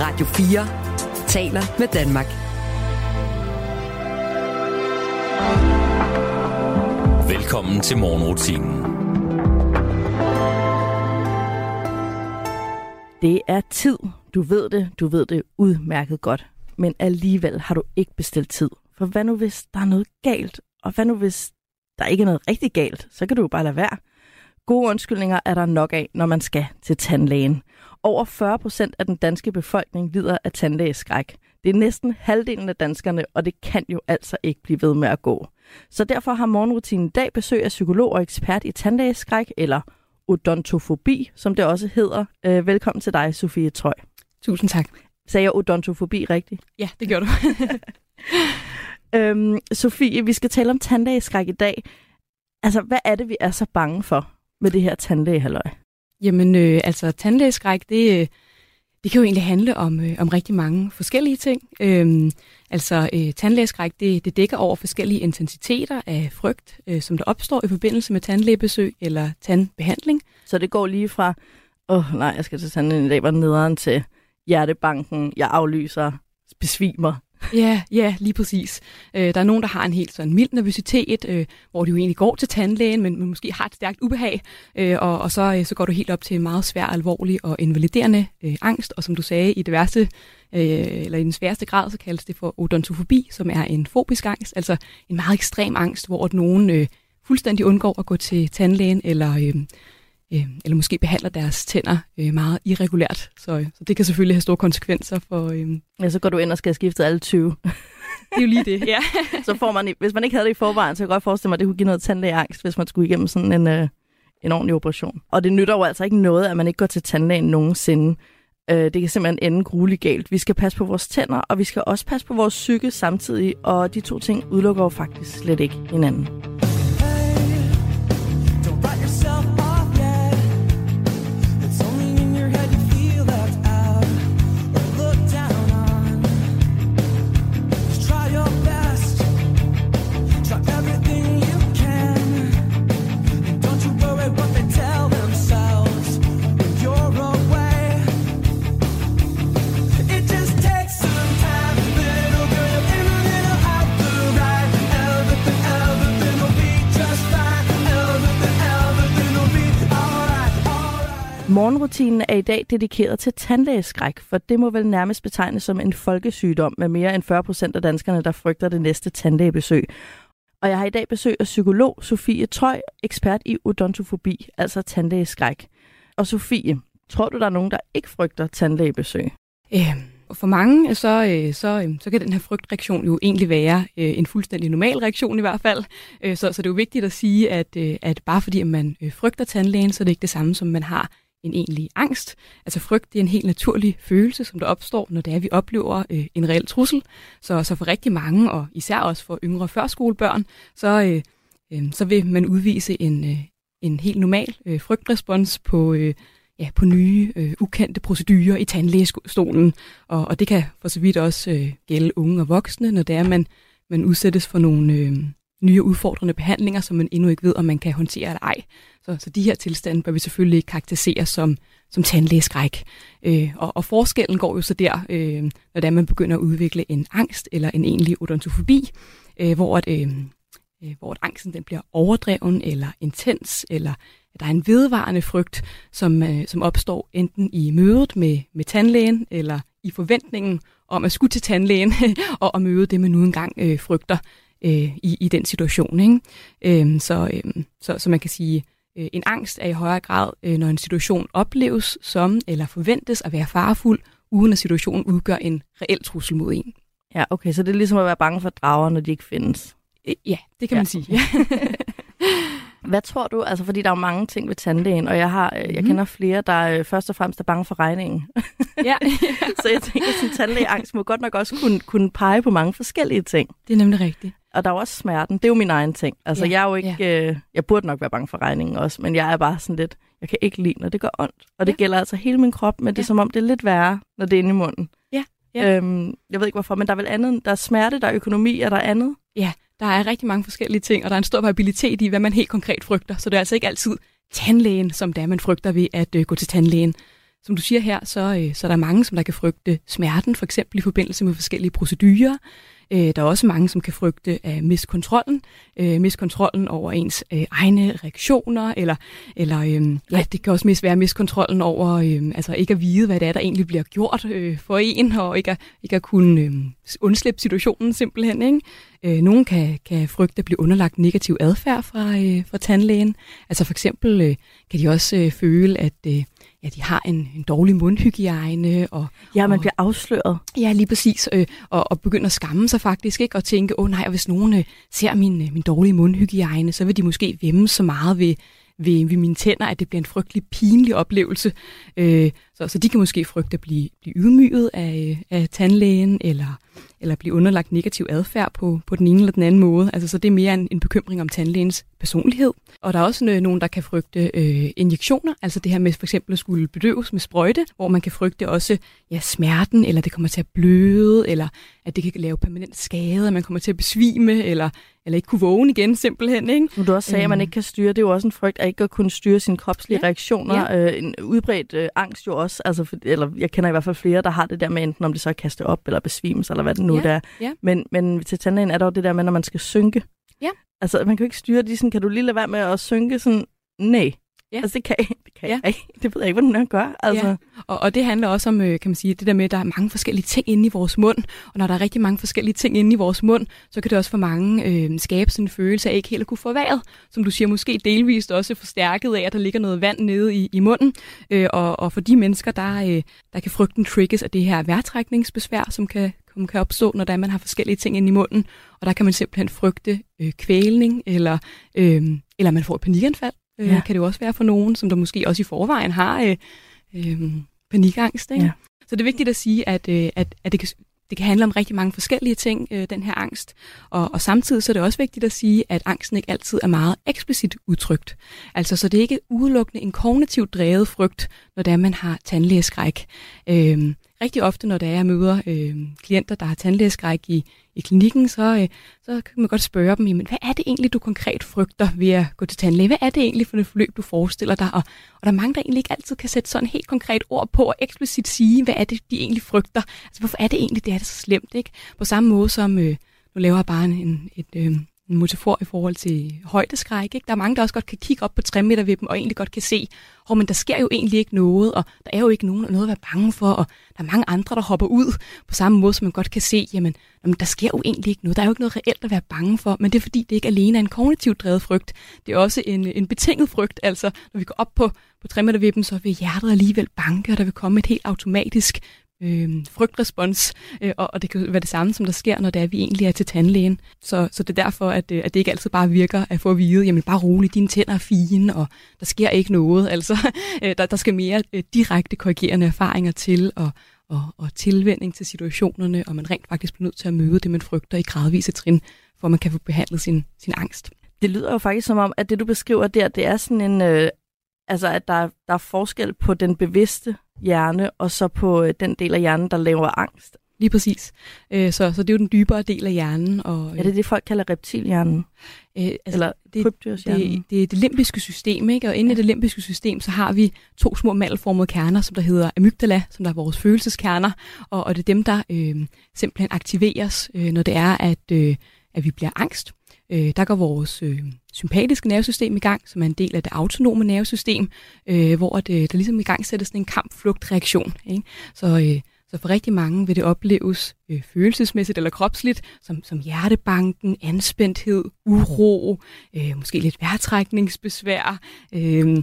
Radio 4 taler med Danmark. Velkommen til morgenrutinen. Det er tid. Du ved det, du ved det udmærket godt. Men alligevel har du ikke bestilt tid. For hvad nu hvis der er noget galt? Og hvad nu hvis der ikke er noget rigtig galt? Så kan du jo bare lade være. Gode undskyldninger er der nok af, når man skal til tandlægen. Over 40 procent af den danske befolkning lider af tandlægeskræk. Det er næsten halvdelen af danskerne, og det kan jo altså ikke blive ved med at gå. Så derfor har morgenrutinen i dag besøg af psykolog og ekspert i tandlægeskræk, eller odontofobi, som det også hedder. Øh, velkommen til dig, Sofie Trøj. Tusind tak. Sagde jeg odontofobi rigtigt? Ja, det gjorde du. øhm, Sofie, vi skal tale om tandlægeskræk i dag. Altså, hvad er det, vi er så bange for med det her tandlægehalløj? Jamen, øh, altså tandlægeskræk, det, øh, det kan jo egentlig handle om, øh, om rigtig mange forskellige ting. Øhm, altså øh, tandlægeskræk, det, det dækker over forskellige intensiteter af frygt, øh, som der opstår i forbindelse med tandlægebesøg eller tandbehandling. Så det går lige fra, åh oh, nej, jeg skal til tandlægen i dag, var nederen til hjertebanken, jeg aflyser, besvimer, Ja, ja, lige præcis. Øh, der er nogen, der har en helt sådan mild nervøsitet, øh, hvor de jo egentlig går til tandlægen, men, men måske har et stærkt ubehag, øh, og, og så, øh, så går du helt op til meget svær, alvorlig og invaliderende øh, angst, og som du sagde, i det værste, øh, eller i den sværeste grad, så kaldes det for odontofobi, som er en fobisk angst, altså en meget ekstrem angst, hvor nogen øh, fuldstændig undgår at gå til tandlægen, eller... Øh, øh, eller måske behandler deres tænder øh, meget irregulært. Så, så det kan selvfølgelig have store konsekvenser for... Øh, ja, så går du ind og skal skifte alle 20. det er jo lige det, ja. så får man, hvis man ikke havde det i forvejen, så kan jeg godt forestille mig, at det kunne give noget tandlægeangst, hvis man skulle igennem sådan en, øh, en ordentlig operation. Og det nytter jo altså ikke noget, at man ikke går til tandlægen nogensinde. Øh, det kan simpelthen ende grueligt galt. Vi skal passe på vores tænder, og vi skal også passe på vores psyke samtidig, og de to ting udelukker jo faktisk slet ikke hinanden. Morgenrutinen er i dag dedikeret til tandlægeskræk, for det må vel nærmest betegnes som en folkesygdom med mere end 40 procent af danskerne, der frygter det næste tandlægebesøg. Og jeg har i dag besøg af psykolog Sofie Trøj, ekspert i odontofobi, altså tandlægeskræk. Og Sofie, tror du, der er nogen, der ikke frygter tandlægebesøg? Øh, for mange, øh, så, øh, så, øh, så kan den her frygtreaktion jo egentlig være en fuldstændig normal reaktion i hvert fald. Så, så det er jo vigtigt at sige, at, at bare fordi man frygter tandlægen, så er det ikke det samme, som man har en egentlig angst. Altså frygt, det er en helt naturlig følelse, som der opstår, når det er, vi oplever øh, en reel trussel. Så, så for rigtig mange, og især også for yngre førskolebørn, så, øh, øh, så vil man udvise en, øh, en helt normal øh, frygtrespons på, øh, ja, på nye, øh, ukendte procedurer i tandlægestolen. Og, og det kan for så vidt også øh, gælde unge og voksne, når det er, man, man udsættes for nogle... Øh, nye udfordrende behandlinger, som man endnu ikke ved, om man kan håndtere eller ej. Så, så de her tilstande bør vi selvfølgelig karakterisere som, som tandlægeskræk. Øh, og, og forskellen går jo så der, øh, når man begynder at udvikle en angst eller en egentlig odontofobi, øh, hvor, at, øh, øh, hvor at angsten den bliver overdreven eller intens, eller at der er en vedvarende frygt, som, øh, som opstår enten i mødet med, med tandlægen, eller i forventningen om at skulle til tandlægen og at møde det, man nu engang øh, frygter øh, i, i den situation. Ikke? Øh, så, øh, så, så man kan sige, øh, en angst er i højere grad, øh, når en situation opleves som eller forventes at være farefuld, uden at situationen udgør en reel trussel mod en. Ja, okay, så det er ligesom at være bange for drager, når de ikke findes. Øh, ja, det kan ja. man sige. Ja. Hvad tror du, altså fordi der er jo mange ting ved tandlægen, og jeg har, mm. jeg mhm. kender flere, der øh, først og fremmest er bange for regningen. Ja. så jeg tænker, at tandlægeangst må godt nok også kunne, kunne pege på mange forskellige ting. Det er nemlig rigtigt. Og der er også smerten. Det er jo min egen ting. Altså, ja, jeg er jo ikke... Ja. Øh, jeg burde nok være bange for regningen også, men jeg er bare sådan lidt... Jeg kan ikke lide, når det gør ondt. Og det ja. gælder altså hele min krop, men det er som om, det er lidt værre, når det er inde i munden. Ja. ja. Øhm, jeg ved ikke hvorfor, men der er vel andet. Der er smerte, der er økonomi, og der er andet. Ja, der er rigtig mange forskellige ting, og der er en stor variabilitet i, hvad man helt konkret frygter. Så det er altså ikke altid tandlægen, som det er, man frygter ved at øh, gå til tandlægen som du siger her, så, så så er der mange, som der kan frygte smerten, for eksempel i forbindelse med forskellige procedurer. Øh, der er også mange, som kan frygte øh, at miste kontrollen, miste kontrollen over ens egne reaktioner, eller, eller ja, det kan også mest være miste kontrollen over altså ikke at vide, hvad det er, der egentlig bliver gjort for en, og ikke at, ikke at kunne undslippe situationen simpelthen. Ikke? Øh, nogen kan, kan frygte at blive underlagt negativ adfærd fra, fra tandlægen. Altså for eksempel kan de også føle, at ja, de har en, en dårlig mundhygiejne. Og, ja, man og, bliver afsløret. Ja, lige præcis. Øh, og, og begynder at skamme sig faktisk, ikke? og tænke, åh oh, nej, og hvis nogen øh, ser min, øh, min dårlige mundhygiejne, så vil de måske vemme så meget ved, ved, ved mine tænder, at det bliver en frygtelig pinlig oplevelse. Øh, så, så de kan måske frygte at blive, blive ydmyget af, af tandlægen, eller, eller blive underlagt negativ adfærd på, på den ene eller den anden måde. Altså, så det er mere en, en bekymring om tandlægens personlighed. Og der er også nogen, der kan frygte øh, injektioner, altså det her med for eksempel at skulle bedøves med sprøjte, hvor man kan frygte også ja, smerten, eller det kommer til at bløde, eller at det kan lave permanent skade, at man kommer til at besvime, eller, eller ikke kunne vågne igen simpelthen. Ikke? Som du også sagde, at man øhm. ikke kan styre, det er jo også en frygt at ikke at kunne styre sine kropslige ja. reaktioner. Ja. Øh, en udbredt øh, angst jo også, altså, for, eller jeg kender i hvert fald flere, der har det der med enten om det så er kaste op, eller besvimes, eller hvad det nu ja. er. Ja. Men, men til tandlægen er der jo det der med, når man skal synke. Ja. Altså, man kan jo ikke styre de sådan, kan du lige lade være med at synke sådan, nej. Ja. Altså, det kan, det kan ja. jeg ikke. Det ved jeg ikke, hvordan jeg gør. Altså. Ja. Og, og det handler også om, øh, kan man sige, det der med, at der er mange forskellige ting inde i vores mund. Og når der er rigtig mange forskellige ting inde i vores mund, så kan det også for mange øh, skabe sådan en følelse af ikke helt at kunne få vejret. Som du siger, måske delvist også forstærket af, at der ligger noget vand nede i, i munden. Øh, og, og for de mennesker, der, øh, der kan frygten triggers af det her vejrtrækningsbesvær, som kan, som kan opstå, når der man har forskellige ting inde i munden. Og der kan man simpelthen frygte øh, kvælning, eller, øh, eller man får et panikanfald øh, ja. kan det jo også være for nogen, som der måske også i forvejen har øh, øh, panikangst. Ikke? Ja. Så det er vigtigt at sige, at, øh, at, at det, kan, det kan handle om rigtig mange forskellige ting, øh, den her angst. Og, og samtidig så er det også vigtigt at sige, at angsten ikke altid er meget eksplicit udtrykt. Altså, så det er ikke udelukkende en kognitivt drevet frygt, når det er, man har tandlægeskræk. Øh, rigtig ofte, når der er, jeg møder øh, klienter, der har tandlægeskræk i, i klinikken, så, øh, så kan man godt spørge dem, jamen, hvad er det egentlig, du konkret frygter ved at gå til tandlæge? Hvad er det egentlig for et forløb, du forestiller dig? Og, og der er mange, der egentlig ikke altid kan sætte sådan helt konkret ord på og eksplicit sige, hvad er det, de egentlig frygter? Altså, hvorfor er det egentlig, det er det så slemt? Ikke? På samme måde som, øh, nu laver jeg bare en, et, øh, en metafor i forhold til højdeskræk. Ikke? Der er mange, der også godt kan kigge op på 3 meter ved dem, og egentlig godt kan se, oh, men der sker jo egentlig ikke noget, og der er jo ikke nogen noget at være bange for, og der er mange andre, der hopper ud på samme måde, som man godt kan se, jamen, jamen der sker jo egentlig ikke noget. Der er jo ikke noget reelt at være bange for, men det er fordi, det ikke alene er en kognitivt drevet frygt. Det er også en, en betinget frygt, altså når vi går op på, på 3 meter ved dem, så vil hjertet alligevel banke, og der vil komme et helt automatisk øh, frygtrespons, øh, og, og det kan være det samme, som der sker, når det er, at vi egentlig er til tandlægen. Så, så det er derfor, at, øh, at det ikke altid bare virker at få at vide, jamen bare roligt, dine tænder er fine, og der sker ikke noget. Altså, øh, der, der skal mere øh, direkte korrigerende erfaringer til, og, og, og tilvænding til situationerne, og man rent faktisk bliver nødt til at møde det, man frygter i gradvise trin, for man kan få behandlet sin, sin angst. Det lyder jo faktisk som om, at det du beskriver der, det er sådan en, øh, altså at der, der er forskel på den bevidste hjerne, og så på øh, den del af hjernen, der laver angst. Lige præcis. Øh, så, så det er jo den dybere del af hjernen. Og, øh, er det det, folk kalder reptilhjernen? Øh, altså, Eller det, det, det er det limbiske system, ikke? og inde ja. i det limbiske system, så har vi to små mandelformede kerner, som der hedder amygdala, som der er vores følelseskerner, og, og det er dem, der øh, simpelthen aktiveres, øh, når det er, at, øh, at vi bliver angst. Øh, der går vores øh, sympatiske nervesystem i gang, som er en del af det autonome nervesystem, øh, hvor det, der ligesom i gang sætter sådan en kamp-flugt-reaktion. Ikke? Så, øh, så for rigtig mange vil det opleves øh, følelsesmæssigt eller kropsligt, som, som hjertebanken, anspændthed, uro, øh, måske lidt vejrtrækningsbesvær, øh,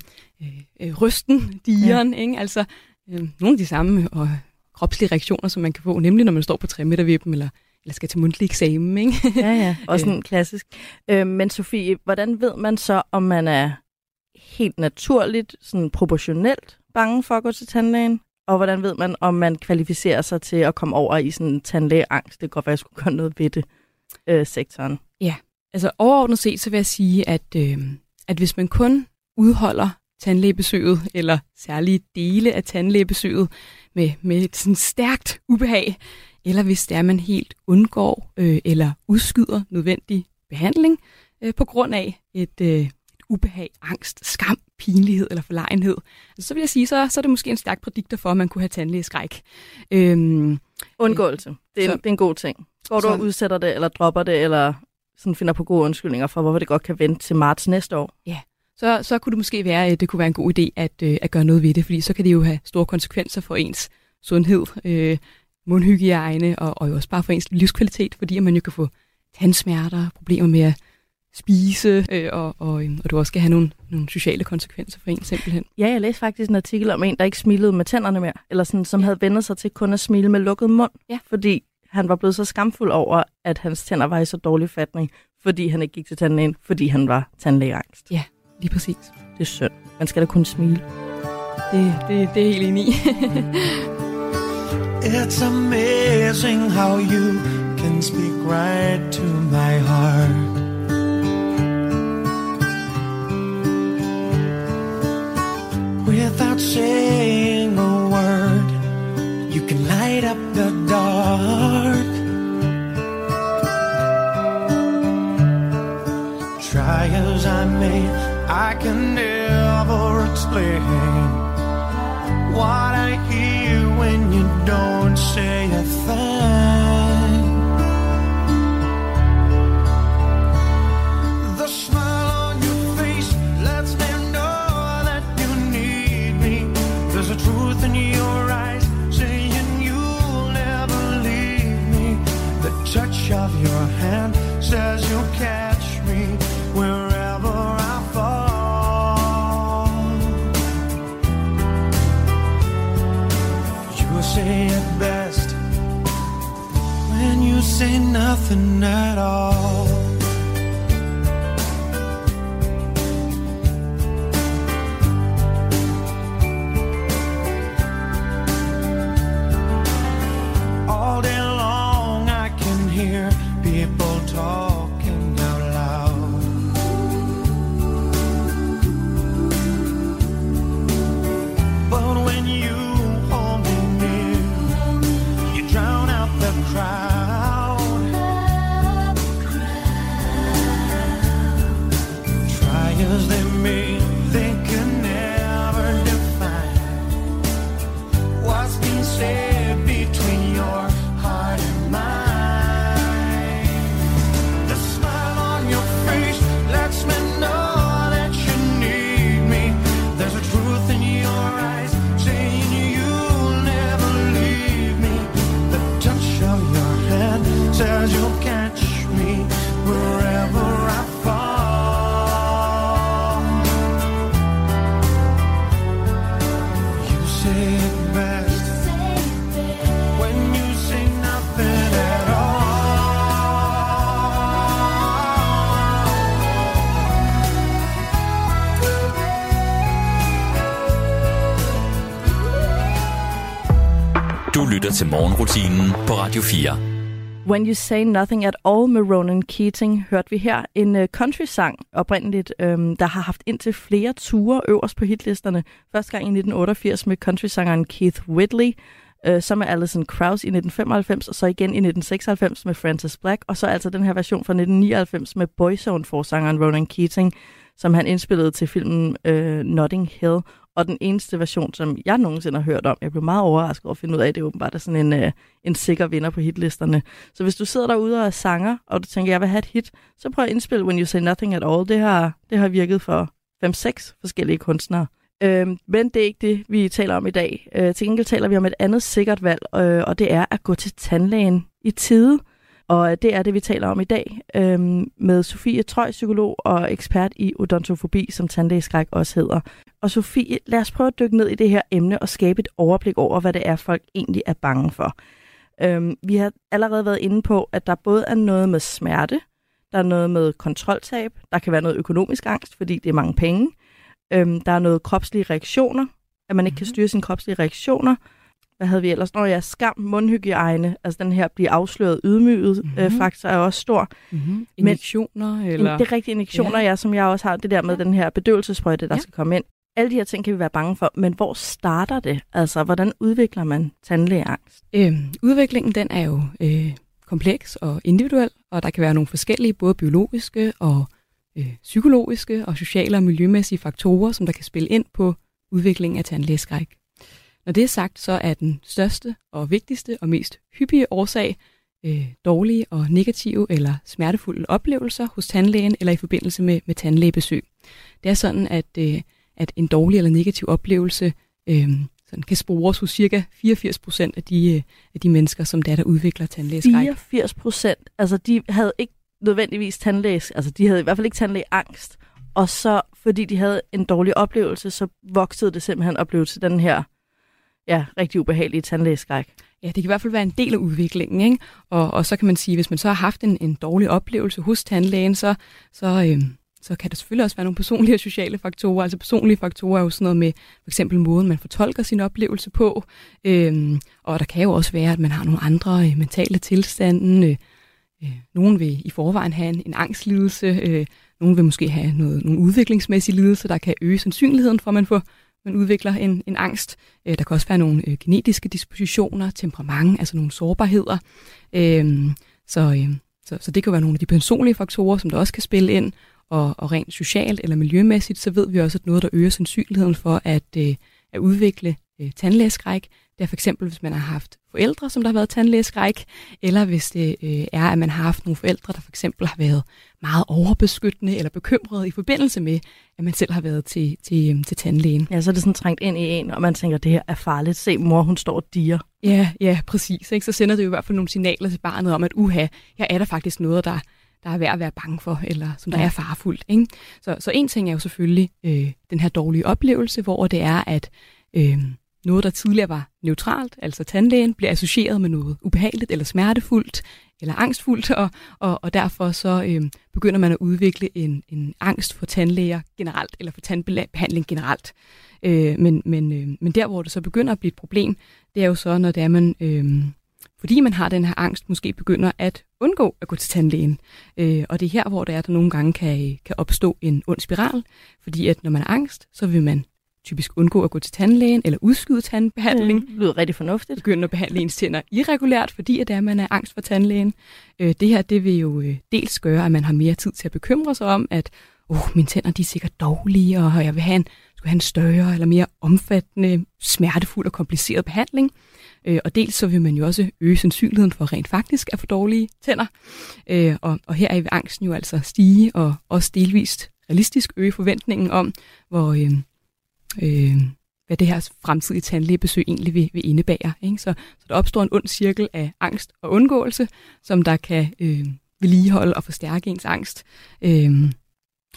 øh, rysten, dieren, ja. ikke? altså øh, nogle af de samme og kropslige reaktioner, som man kan få, nemlig når man står på 3 meter eller eller skal til mundtlig eksamen, ikke? ja, ja, også en klassisk. Øh, men Sofie, hvordan ved man så, om man er helt naturligt, sådan proportionelt bange for at gå til tandlægen? Og hvordan ved man, om man kvalificerer sig til at komme over i sådan tandlægeangst? Det kan godt være, at jeg skulle gøre noget ved det, øh, sektoren. Ja, altså overordnet set, så vil jeg sige, at, øh, at hvis man kun udholder tandlægebesøget, eller særlige dele af tandlægebesøget, med, med et sådan stærkt ubehag, eller hvis det er, man helt undgår øh, eller udskyder nødvendig behandling øh, på grund af et, øh, et ubehag, angst, skam, pinlighed eller forlegenhed, altså, så vil jeg sige, så, så er det måske en stærk prædiktor for, at man kunne have tandlægeskræk. Øhm, Undgåelse. Det er, så- det er en god ting. Går du Så- udsætter det, eller dropper det, eller sådan finder på gode undskyldninger for, hvorfor det godt kan vente til marts næste år. så, så kunne det måske være, at det kunne være en god idé at, øh, at gøre noget ved det, fordi så kan det jo have store konsekvenser for ens sundhed, øh, mundhygiejne og, og jo også bare for ens livskvalitet, fordi at man jo kan få tandsmerter, problemer med at spise, øh, og, og, øh, og du også skal have nogle, nogle sociale konsekvenser for en simpelthen. Ja, jeg læste faktisk en artikel om en, der ikke smilede med tænderne mere, eller sådan, som havde vendt sig til kun at smile med lukket mund, Ja. fordi han var blevet så skamfuld over, at hans tænder var i så dårlig fatning, fordi han ikke gik til tandlægen, fordi han var tandlægeangst. Lige præcis. Det er synd. Man skal da kunne smile. Det, det, det er helt enig i. It's amazing how you can speak right to my heart. Without saying a word, you can light up the dark. Try as I may, I can never explain what I hear when you don't say a thing. The smile on your face lets me know that you need me. There's a truth in your eyes saying you'll never leave me. The touch of your hand says you'll catch say nothing at all. Lytter til morgenrutinen på Radio 4. When You Say Nothing At All med Ronan Keating hørte vi her. En uh, country-sang oprindeligt, øhm, der har haft indtil flere ture øverst på hitlisterne. Første gang i 1988 med countrysangeren Keith Whitley, øh, så med Alison Krauss i 1995, og så igen i 1996 med Francis Black, og så altså den her version fra 1999 med Boyzone-forsangeren Ronan Keating, som han indspillede til filmen øh, Notting Hill, og den eneste version, som jeg nogensinde har hørt om. Jeg blev meget overrasket over at finde ud af, at det åbenbart er sådan en, øh, en sikker vinder på hitlisterne. Så hvis du sidder derude og er sanger, og du tænker, jeg vil have et hit, så prøv at indspille When You Say Nothing At All. Det har, det har virket for 5-6 forskellige kunstnere. Øhm, men det er ikke det, vi taler om i dag. Øh, til gengæld taler vi om et andet sikkert valg, øh, og det er at gå til tandlægen i tide. Og det er det, vi taler om i dag øh, med Sofie Trøj, psykolog og ekspert i odontofobi, som tandlægeskræk også hedder. Og Sofie, lad os prøve at dykke ned i det her emne og skabe et overblik over, hvad det er, folk egentlig er bange for. Øhm, vi har allerede været inde på, at der både er noget med smerte, der er noget med kontroltab, der kan være noget økonomisk angst, fordi det er mange penge, øhm, der er noget kropslige reaktioner, at man ikke kan styre sine kropslige reaktioner. Hvad havde vi ellers? Når jeg skam, mundhygiejne, altså den her bliver afsløret ydmyget mm-hmm. øh, faktor er også stor. Mm-hmm. Injektioner eller... Eller... Det er rigtige injektioner, ja. ja, som jeg også har. Det der med ja. den her bedøvelsesprøjte, der ja. skal komme ind. Alle de her ting kan vi være bange for, men hvor starter det? Altså, hvordan udvikler man tandlægeangst? Øhm, udviklingen den er jo øh, kompleks og individuel, og der kan være nogle forskellige, både biologiske og øh, psykologiske og sociale og miljømæssige faktorer, som der kan spille ind på udviklingen af tandlægeskræk. Når det er sagt, så er den største og vigtigste og mest hyppige årsag øh, dårlige og negative eller smertefulde oplevelser hos tandlægen eller i forbindelse med, med tandlægebesøg. Det er sådan, at, øh, at en dårlig eller negativ oplevelse øh, sådan kan spores hos cirka 84 procent af de, øh, af de mennesker, som der, der udvikler tandlægeskræk. 84 procent. Altså, de havde ikke nødvendigvis tandlæges, altså de havde i hvert fald ikke tandlægeangst. Og så, fordi de havde en dårlig oplevelse, så voksede det simpelthen og blev til den her, ja, rigtig ubehagelige tandlægeskræk. Ja, det kan i hvert fald være en del af udviklingen, ikke? Og, og så kan man sige, hvis man så har haft en, en dårlig oplevelse hos tandlægen, så, så, øh, så kan der selvfølgelig også være nogle personlige og sociale faktorer. Altså personlige faktorer er jo sådan noget med for eksempel måden, man fortolker sin oplevelse på. Øh, og der kan jo også være, at man har nogle andre øh, mentale tilstande. Øh, øh, nogen vil i forvejen have en, en angstlidelse. Øh, nogen vil måske have noget, nogle udviklingsmæssige lidelser, der kan øge sandsynligheden for, at man får man udvikler en, en angst. Øh, der kan også være nogle øh, genetiske dispositioner, temperament, altså nogle sårbarheder. Øh, så, øh, så, så det kan være nogle af de personlige faktorer, som der også kan spille ind. Og, og rent socialt eller miljømæssigt, så ved vi også, at noget, der øger sandsynligheden for at, øh, at udvikle øh, tandlægeskræk, det er for eksempel, hvis man har haft forældre, som der har været tandlægeskræk, eller hvis det øh, er, at man har haft nogle forældre, der for eksempel har været meget overbeskyttende eller bekymrede i forbindelse med, at man selv har været til, til, til tandlægen. Ja, så er det sådan trængt ind i en, og man tænker, det her er farligt. Se, mor, hun står og diger. Ja, ja, præcis. Ikke? Så sender det jo i hvert fald nogle signaler til barnet om, at uha, her er der faktisk noget, der, der er værd at være bange for, eller som der ja. er farfuldt. Ikke? Så, så en ting er jo selvfølgelig øh, den her dårlige oplevelse, hvor det er, at øh, noget, der tidligere var neutralt, altså tandlægen, bliver associeret med noget ubehageligt eller smertefuldt eller angstfuldt, og, og, og derfor så øhm, begynder man at udvikle en, en angst for tandlæger generelt, eller for tandbehandling generelt. Øh, men, men, øh, men der, hvor det så begynder at blive et problem, det er jo så, når det er, man, øh, fordi man har den her angst, måske begynder at undgå at gå til tandlægen. Øh, og det er her, hvor det er, der nogle gange kan, kan opstå en ond spiral, fordi at når man er angst, så vil man typisk undgå at gå til tandlægen eller udskyde tandbehandling. Det lyder rigtig fornuftigt. Begynde at behandle ens tænder irregulært, fordi at, er, man er angst for tandlægen. Øh, det her det vil jo øh, dels gøre, at man har mere tid til at bekymre sig om, at oh, mine tænder de er sikkert dårlige, og jeg vil have en, skulle have en større eller mere omfattende, smertefuld og kompliceret behandling. Øh, og dels så vil man jo også øge sandsynligheden for rent faktisk at få dårlige tænder. Øh, og, og her er vil angsten jo altså stige, og også delvist realistisk øge forventningen om, hvor, øh, øh, hvad det her fremtidige tandlægebesøg egentlig vil, vil indebære. Ikke? Så, så der opstår en ond cirkel af angst og undgåelse, som der kan øh, vedligeholde og forstærke ens angst. Øh,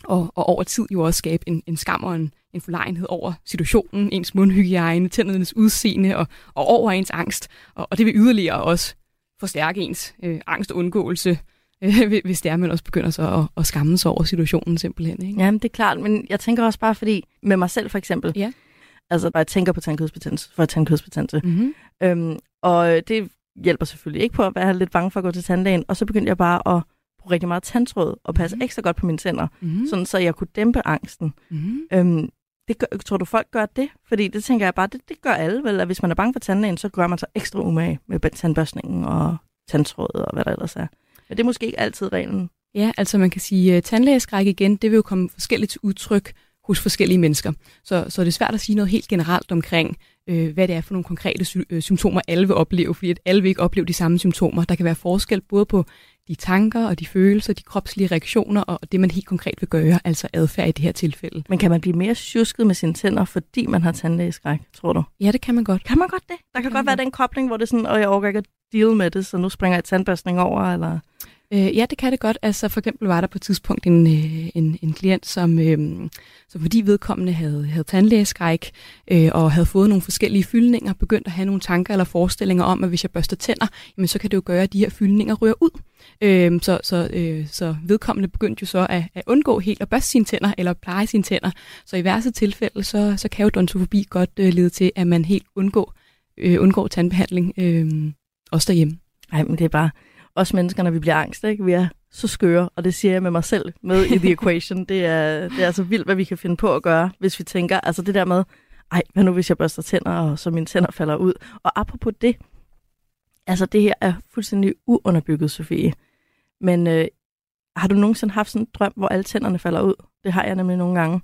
og, og over tid jo også skabe en, en skam og en, en forlegenhed over situationen, ens mundhygiejne, tændernes udseende og, og over ens angst. Og, og det vil yderligere også forstærke ens øh, angst og undgåelse, øh, hvis det er, man også begynder så at, at skamme sig over situationen simpelthen. Ikke? Jamen, det er klart, men jeg tænker også bare, fordi med mig selv for eksempel, Ja. altså bare tænker på tandkødsbetændelse, for tandkødsbetændelse, Mm-hmm. øhm, og det hjælper selvfølgelig ikke på at være lidt bange for at gå til tandlægen, og så begyndte jeg bare at bruge rigtig meget tandtråd og passe Mhm. ekstra godt på mine tænder, Mm-hmm. sådan så jeg kunne dæmpe angsten. Mm-hmm. Øhm, det gør, tror du, folk gør det? Fordi det tænker jeg bare, det, det gør alle vel, at hvis man er bange for tandlægen, så gør man sig ekstra umage med tandbørstningen og tandtråd og hvad der ellers er. Men det er måske ikke altid reglen. Ja, altså man kan sige, at tandlægeskræk igen, det vil jo komme forskelligt til udtryk hos forskellige mennesker. Så, så det er svært at sige noget helt generelt omkring, øh, hvad det er for nogle konkrete sy- øh, symptomer, alle vil opleve, fordi at alle vil ikke opleve de samme symptomer. Der kan være forskel både på de tanker og de følelser, de kropslige reaktioner og det, man helt konkret vil gøre, altså adfærd i det her tilfælde. Men kan man blive mere tjusket med sine tænder, fordi man har tandlægeskræk, tror du? Ja, det kan man godt. Kan man godt det? Der kan, kan godt være godt. den kobling, hvor det er sådan, og jeg overgår ikke at deal med det, så nu springer jeg tandbørstning over, eller... Øh, ja, det kan det godt. Altså for eksempel var der på et tidspunkt en, øh, en, en klient, som, øh, som fordi vedkommende havde, havde tandlægeskræk øh, og havde fået nogle forskellige fyldninger, begyndt at have nogle tanker eller forestillinger om, at hvis jeg børster tænder, jamen, så kan det jo gøre, at de her fyldninger rører ud. Øh, så, så, øh, så vedkommende begyndte jo så at, at undgå helt at børste sine tænder eller pleje sine tænder. Så i værste tilfælde, så, så kan jo odontofobi godt øh, lede til, at man helt undgår, øh, undgår tandbehandling, øh, også derhjemme. Nej, men det er bare os mennesker, når vi bliver angst, ikke? Vi er så skøre, og det siger jeg med mig selv med i The Equation. Det er, det er så vildt, hvad vi kan finde på at gøre, hvis vi tænker, altså det der med, ej, hvad nu hvis jeg børster tænder, og så mine tænder falder ud. Og apropos det, altså det her er fuldstændig uunderbygget, Sofie. Men øh, Har du nogensinde haft sådan en drøm, hvor alle tænderne falder ud? Det har jeg nemlig nogle gange.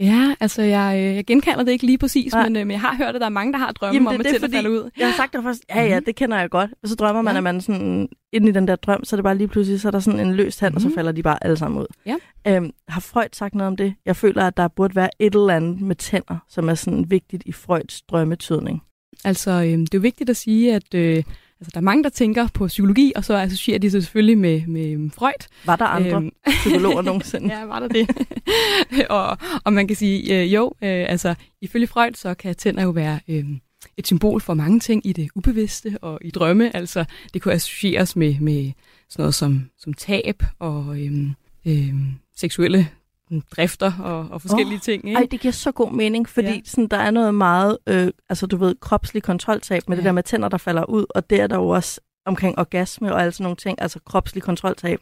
Ja, altså jeg, øh, jeg genkalder det ikke lige præcis, Nej. men, øh, men jeg har hørt, at der er mange, der har drømme Jamen, om, det er at tænder falder ud. Jeg har sagt det først, ja ja, det kender jeg godt. Og så drømmer man, Ja. at man sådan, inde i den der drøm, så er det bare lige pludselig, så er der sådan en løs hand, og så Mhm. falder de bare alle sammen ud. Ja. Øhm, har Freud sagt noget om det? Jeg føler, at der burde være et eller andet med tænder, som er sådan vigtigt i Freuds drømmetydning. Altså, øh, det er jo vigtigt at sige, at øh, altså, der er mange, der tænker på psykologi, og så associerer de sig selvfølgelig med, med Freud. Var der andre Øhm, psykologer nogensinde? ja, var der det? og, og man kan sige, øh, jo, øh, altså ifølge Freud, så kan tænder jo være øh, et symbol for mange ting i det ubevidste og i drømme. Altså, det kunne associeres med, med sådan noget som, som tab og øh, øh, seksuelle drifter og, og forskellige Åh, ting. Ikke? Ej, det giver så god mening, fordi Ja. sådan, der er noget meget, øh, altså du ved, kropslig kontroltab med ja. det der med tænder, der falder ud, og det er der jo også omkring orgasme og alle sådan nogle ting, altså kropslig kontroltab.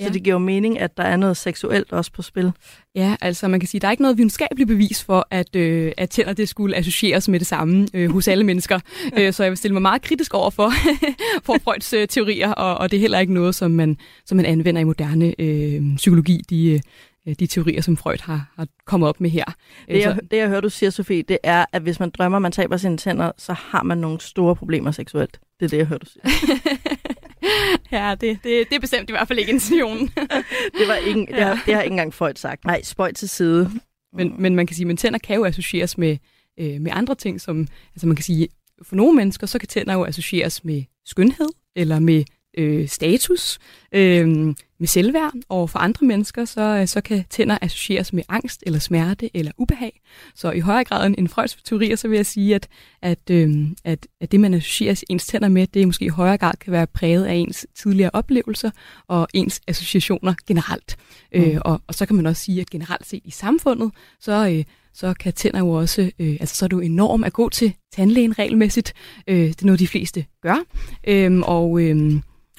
Så Ja. det giver jo mening, at der er noget seksuelt også på spil. Ja, altså man kan sige, der er ikke noget videnskabeligt bevis for, at, øh, at tænder det skulle associeres med det samme øh, hos alle mennesker. øh, så jeg vil stille mig meget kritisk over for, for Freuds øh, teorier, og, og det er heller ikke noget, som man, som man anvender i moderne øh, psykologi, de, øh, de teorier, som Freud har, har kommet op med her. Øh, Det jeg, det, jeg hører, du siger, Sofie, det er, at hvis man drømmer, man taber sine tænder, så har man nogle store problemer seksuelt. Det er det, jeg hører, du siger. ja, det, det, det er bestemt i hvert fald ikke intentionen. Det, var ikke, det, har, det har ikke engang Freud sagt. Nej, spøj til side. Men, men man kan sige, at tænder kan jo associeres med, øh, med andre ting, som altså man kan sige, for nogle mennesker, så kan tænder jo associeres med skønhed, eller med øh, status, øh, med selvværd, og for andre mennesker, så, øh, så kan tænder associeres med angst, eller smerte, eller ubehag. Så i højere grad end, end Freuds teorier, så vil jeg sige, at, at, øh, at, at det, man associerer ens tænder med, det måske i højere grad kan være præget af ens tidligere oplevelser, og ens associationer generelt. Mm. Øh, og, og så kan man også sige, at generelt set i samfundet, så, øh, så kan tænder jo også, øh, altså så er jo enormt at gå til tandlægen regelmæssigt. Øh, det er noget, de fleste gør. Øh, og, øh,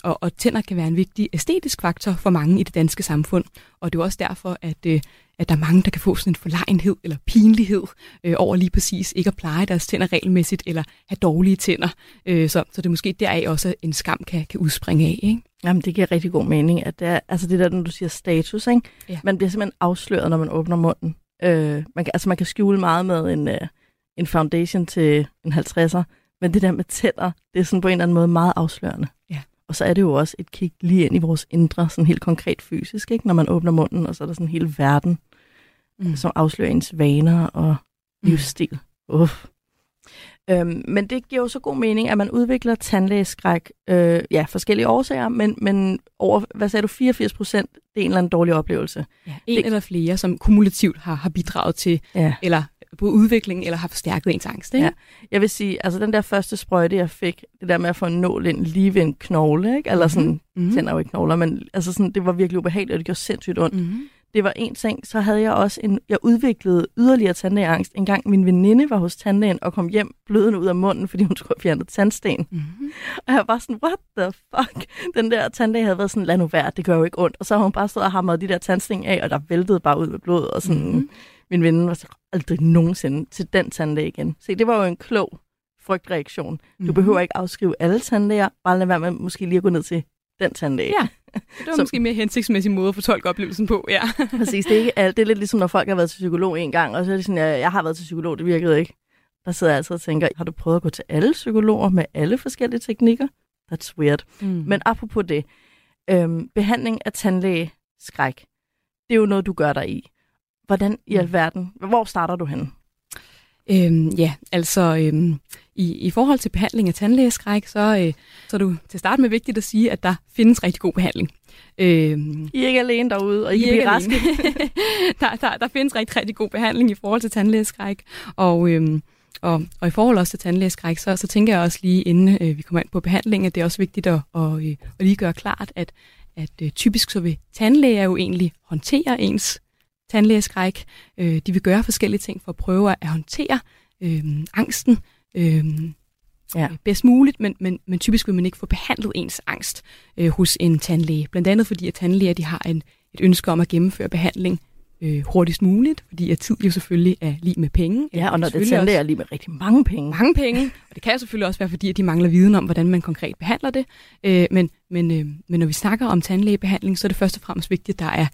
og, og tænder kan være en vigtig æstetisk faktor for mange i det danske samfund. Og det er også derfor, at, øh, at der er mange, der kan få sådan en forlegenhed eller pinlighed øh, over lige præcis ikke at pleje deres tænder regelmæssigt eller have dårlige tænder. Øh, så, så det er måske deraf også en skam kan, kan udspringe af. Ikke? Jamen, det giver rigtig god mening, at det er, altså det der, når du siger status, ikke? Ja. Man bliver simpelthen afsløret, når man åbner munden. Øh, man kan, altså, man kan skjule meget med en, øh, en foundation til en 50'er, men det der med tænder, det er sådan på en eller anden måde meget afslørende. Ja. Og så er det jo også et kig lige ind i vores indre, sådan helt konkret fysisk, ikke? Når man åbner munden, og så er der sådan en hel verden, Mm. som afslører ens vaner og livsstil. Uff. Øhm, men det giver jo så god mening, at man udvikler tandlægeskræk, øh, ja, forskellige årsager, men, men over, hvad sagde du, 84 procent, det er en eller anden dårlig oplevelse. Ja, en Det- eller flere, som kumulativt har, har bidraget til, Ja. eller både udvikling, eller har forstærket ens angst. Ikke? Ja. Jeg vil sige, altså den der første sprøjte, jeg fik, det der med at få en nål ind lige ved en knogle, ikke? eller sådan, Mm-hmm. tænder jo ikke knogler, men altså sådan, det var virkelig ubehageligt, og det gjorde sindssygt ondt. Mm-hmm. Det var en ting, så havde jeg også en, jeg udviklede yderligere tandlægeangst. En gang min veninde var hos tandlægen og kom hjem blødende ud af munden, fordi hun skulle have fjernet tandsten. Mm-hmm. Og jeg var sådan, what the fuck? Den der tandlæge havde været sådan, lad nu være, det gør jo ikke ondt. Og så har hun bare stået og hamret de der tandsten af, og der væltede bare ud med blod. Og sådan, Mhm. mm-hmm. min veninde var så aldrig nogensinde til den tandlæge igen. Se, det var jo en klog frygtreaktion. Du Mhm. behøver ikke afskrive alle tandlæger, bare lad være med måske lige at gå ned til den tandlæge. Ja. Det var Så- måske en mere hensigtsmæssig måde at fortolke oplevelsen på, ja. Præcis, det er, ikke alt. det er lidt ligesom, når folk har været til psykolog en gang, og så er de sådan, jeg, jeg har været til psykolog, det virkede ikke. Der sidder jeg altid og tænker, har du prøvet at gå til alle psykologer med alle forskellige teknikker? That's weird. Mm. Men apropos det, øhm, behandling af tandlægeskræk, det er jo noget, du gør dig i. Hvordan i Mm. alverden, hvor starter du henne? Øhm, ja, altså øhm, i, i forhold til behandling af tandlægeskræk, så, øh, så er du til start med vigtigt at sige, at der findes rigtig god behandling. Øhm, I er ikke alene derude, og I, I kan er blive ikke raske. der, der, der findes rigtig, rigtig god behandling i forhold til tandlægeskræk, og, øhm, og, og i forhold også til tandlægeskræk, så, så tænker jeg også lige, inden øh, vi kommer ind på behandling, at det er også vigtigt at, at, øh, at lige gøre klart, at, at øh, typisk så vil tandlæger jo egentlig håndtere ens tandlægeskræk. Øh, de vil gøre forskellige ting for at prøve at håndtere øh, angsten øh, Ja. ja. bedst muligt, men, men, men typisk vil man ikke få behandlet ens angst øh, hos en tandlæge. Blandt andet fordi, at tandlæger de har en, et ønske om at gennemføre behandling øh, hurtigst muligt, fordi at tid jo selvfølgelig er lige med penge. Ja, og når det tandlæger er lige med rigtig mange penge. mange penge, og det kan selvfølgelig også være, fordi at de mangler viden om, hvordan man konkret behandler det. Øh, men, men, øh, men når vi snakker om tandlægebehandling, så er det først og fremmest vigtigt, at der er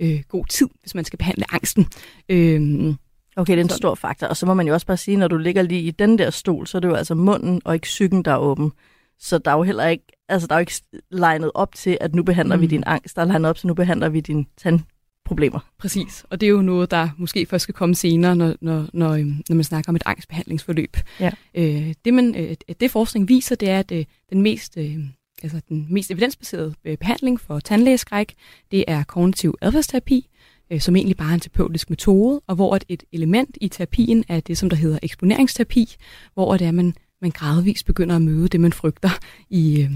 øh, god tid, hvis man skal behandle angsten. Øh, Okay, det er en Sådan. stor faktor. Og så må man jo også bare sige, når du ligger lige i den der stol, så er det jo altså munden og ikke psyken, der er åben. Så der er jo heller ikke, altså der er jo ikke legnet op til, at nu behandler mm. vi din angst. Der er legnet op til, at nu behandler vi dine tandproblemer. Præcis, og det er jo noget, der måske først skal komme senere, når, når, når, øhm, når man snakker om et angstbehandlingsforløb. Ja. Øh, det, man, øh, det forskning viser, det er, at øh, den mest, øh, altså den mest evidensbaserede øh, behandling for tandlægeskræk, det er kognitiv adfærdsterapi, øh, som egentlig bare er en terapeutisk metode, og hvor et, et element i terapien er det, som der hedder eksponeringsterapi, hvor det er, man, man gradvist begynder at møde det, man frygter i, øh,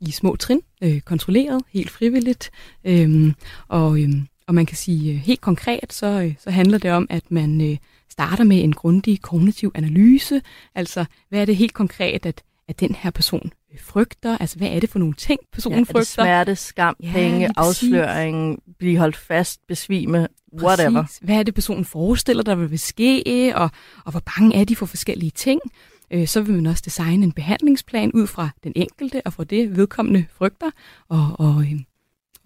i små trin, øh, kontrolleret, helt frivilligt, øh, og, øh, og man kan sige helt konkret, så, øh, så handler det om, at man øh, starter med en grundig kognitiv analyse. Altså, hvad er det helt konkret, at, at den her person øh, frygter? Altså, hvad er det for nogle ting, personen Ja, er det frygter? smerte, skam, Ja, penge, afsløring, blive holdt fast, besvime, whatever. Præcis. Hvad er det, personen forestiller, der vil ske, og, og hvor bange er de for forskellige ting? Øh, så vil man også designe en behandlingsplan ud fra den enkelte, og fra det vedkommende frygter, og, og,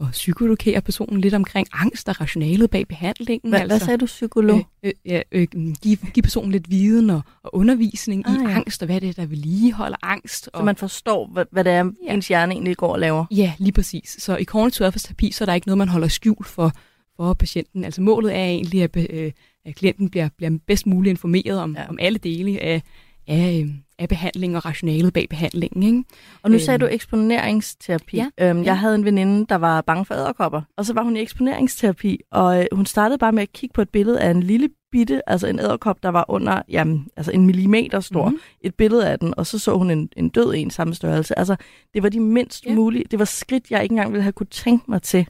og psykologere personen lidt omkring angst og rationalet bag behandlingen. Hvad, hvad sagde du, psykolog? Øh, øh, ja, øh, give, give personen lidt viden og, og undervisning Ah, i ja. angst, og hvad det er, der vedligeholder angst. Og, Så man forstår, hvad, hvad det er, Ja. ens hjerne egentlig går og laver. Ja, lige præcis. Så i kognitiv adfærdsterapi, så er der ikke noget, man holder skjult for, for patienten. Altså målet er egentlig, at, øh, at klienten bliver, bliver bedst muligt informeret om, Ja. om alle dele af, af, øh, af behandlingen og rationalet bag behandlingen. Ikke? Og nu Øhm. sagde du eksponeringsterapi. Ja, Øhm, ja. Jeg havde en veninde, der var bange for æderkopper, og så var hun i eksponeringsterapi, og øh, hun startede bare med at kigge på et billede af en lille bitte, altså en æderkop, der var under jamen, altså en millimeter stor, Mhm. mm-hmm. et billede af den, og så så hun en, en død en samme størrelse. Altså, det var de mindst Ja. mulige, det var skridt, jeg ikke engang ville have kunne tænke mig til.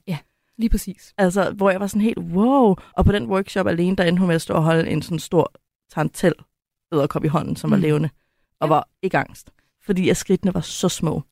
Lige præcis. Altså, hvor jeg var sådan helt, wow. Og på den workshop alene, der endte hun med at stå og holde en sådan stor tarantel æderkop i hånden, som var Mm. levende, og Ja. var ikke angst. Fordi at skridtene var så små.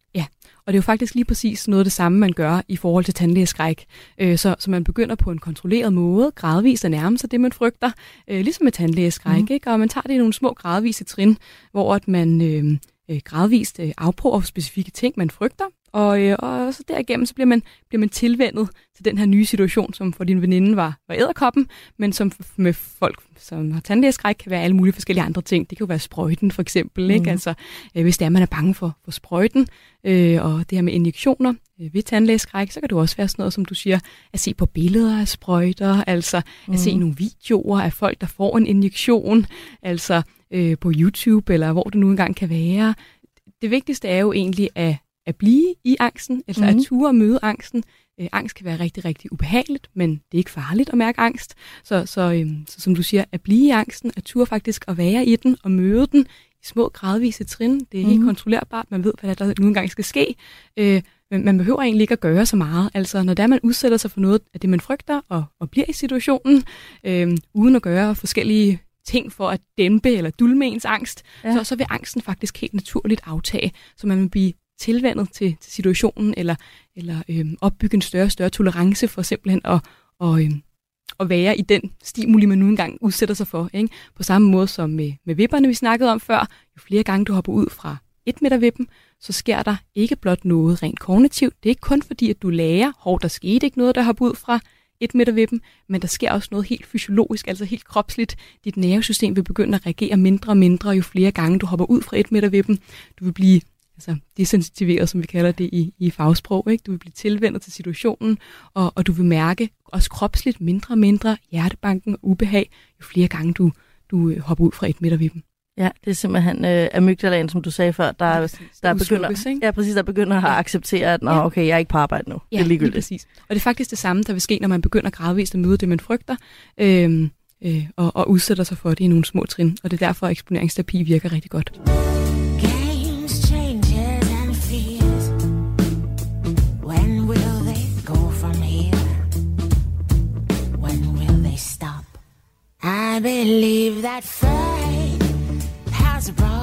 Og det er jo faktisk lige præcis noget af det samme, man gør i forhold til tandlægeskræk. Øh, så, så man begynder på en kontrolleret måde, gradvist at nærme sig det, man frygter, øh, ligesom med tandlægeskræk. Mm. Ikke? Og man tager det i nogle små gradvise trin, hvor at man øh, øh, gradvist øh, afprøver specifikke ting, man frygter, og, øh, og så derigennem så bliver man, bliver man tilvendet til den her nye situation, som for din veninde var, var æderkoppen, men som med folk, som har tandlægeskræk, kan være alle mulige forskellige andre ting. Det kan jo være sprøjten for eksempel, mm. Ikke? Altså, øh, hvis det er, man er bange for, for sprøjten, øh, og det her med injektioner øh, ved tandlægeskræk, så kan det også være sådan noget, som du siger, at se på billeder af sprøjter, altså mm. at se Mhm. nogle videoer af folk, der får en injektion, altså øh, på YouTube, eller hvor det nu engang kan være. Det vigtigste er jo egentlig at, at blive i angsten, altså mm. Mhm. at ture og møde angsten. Øh, angst kan være rigtig, rigtig ubehageligt, men det er ikke farligt at mærke angst. Så, så, øh, så som du siger, at blive i angsten, at ture faktisk at være i den og møde den i små gradvise trin. Det er helt Mhm. kontrollerbart. Man ved, hvad der nu engang skal ske. Øh, men man behøver egentlig ikke at gøre så meget. Altså, når der man udsætter sig for noget af det, man frygter, og, og bliver i situationen, øh, uden at gøre forskellige ting for at dæmpe eller dulme ens angst, Ja. så, så vil angsten faktisk helt naturligt aftage, så man vil blive tilvandet til, til situationen, eller, eller øhm, opbygge en større og større tolerance for simpelthen at, og, øhm, at være i den stimuli, man nu engang udsætter sig for. Ikke? På samme måde som med, med vipperne, vi snakkede om før. Jo flere gange du hopper ud fra et meter vippen, så sker der ikke blot noget rent kognitivt. Det er ikke kun fordi, at du lærer, hov, der skete ikke noget, der hopper ud fra et meter vippen, men der sker også noget helt fysiologisk, altså helt kropsligt. Dit nervesystem vil begynde at reagere mindre og mindre, jo flere gange du hopper ud fra et meter vippen. Du vil blive altså desensitiveret, som vi kalder det i, i fagsprog. Ikke? Du vil blive tilvendet til situationen, og, og du vil mærke også kropsligt mindre og mindre hjertebanken og ubehag, jo flere gange du, du øh, hopper ud fra et meter vippen. Ja, det er simpelthen øh, amygdalaen, som du sagde før, der, der begynder, ja, præcis, der begynder at Ja. acceptere, at Nå, Ja. okay, jeg er ikke på arbejde nu. det er lige ligegyldigt. præcis. Og det er faktisk det samme, der vil ske, når man begynder gradvist at møde det, man frygter, øhm, øh, og, og udsætter sig for det i nogle små trin. Og det er derfor, at eksponeringsterapi virker rigtig godt. surprise.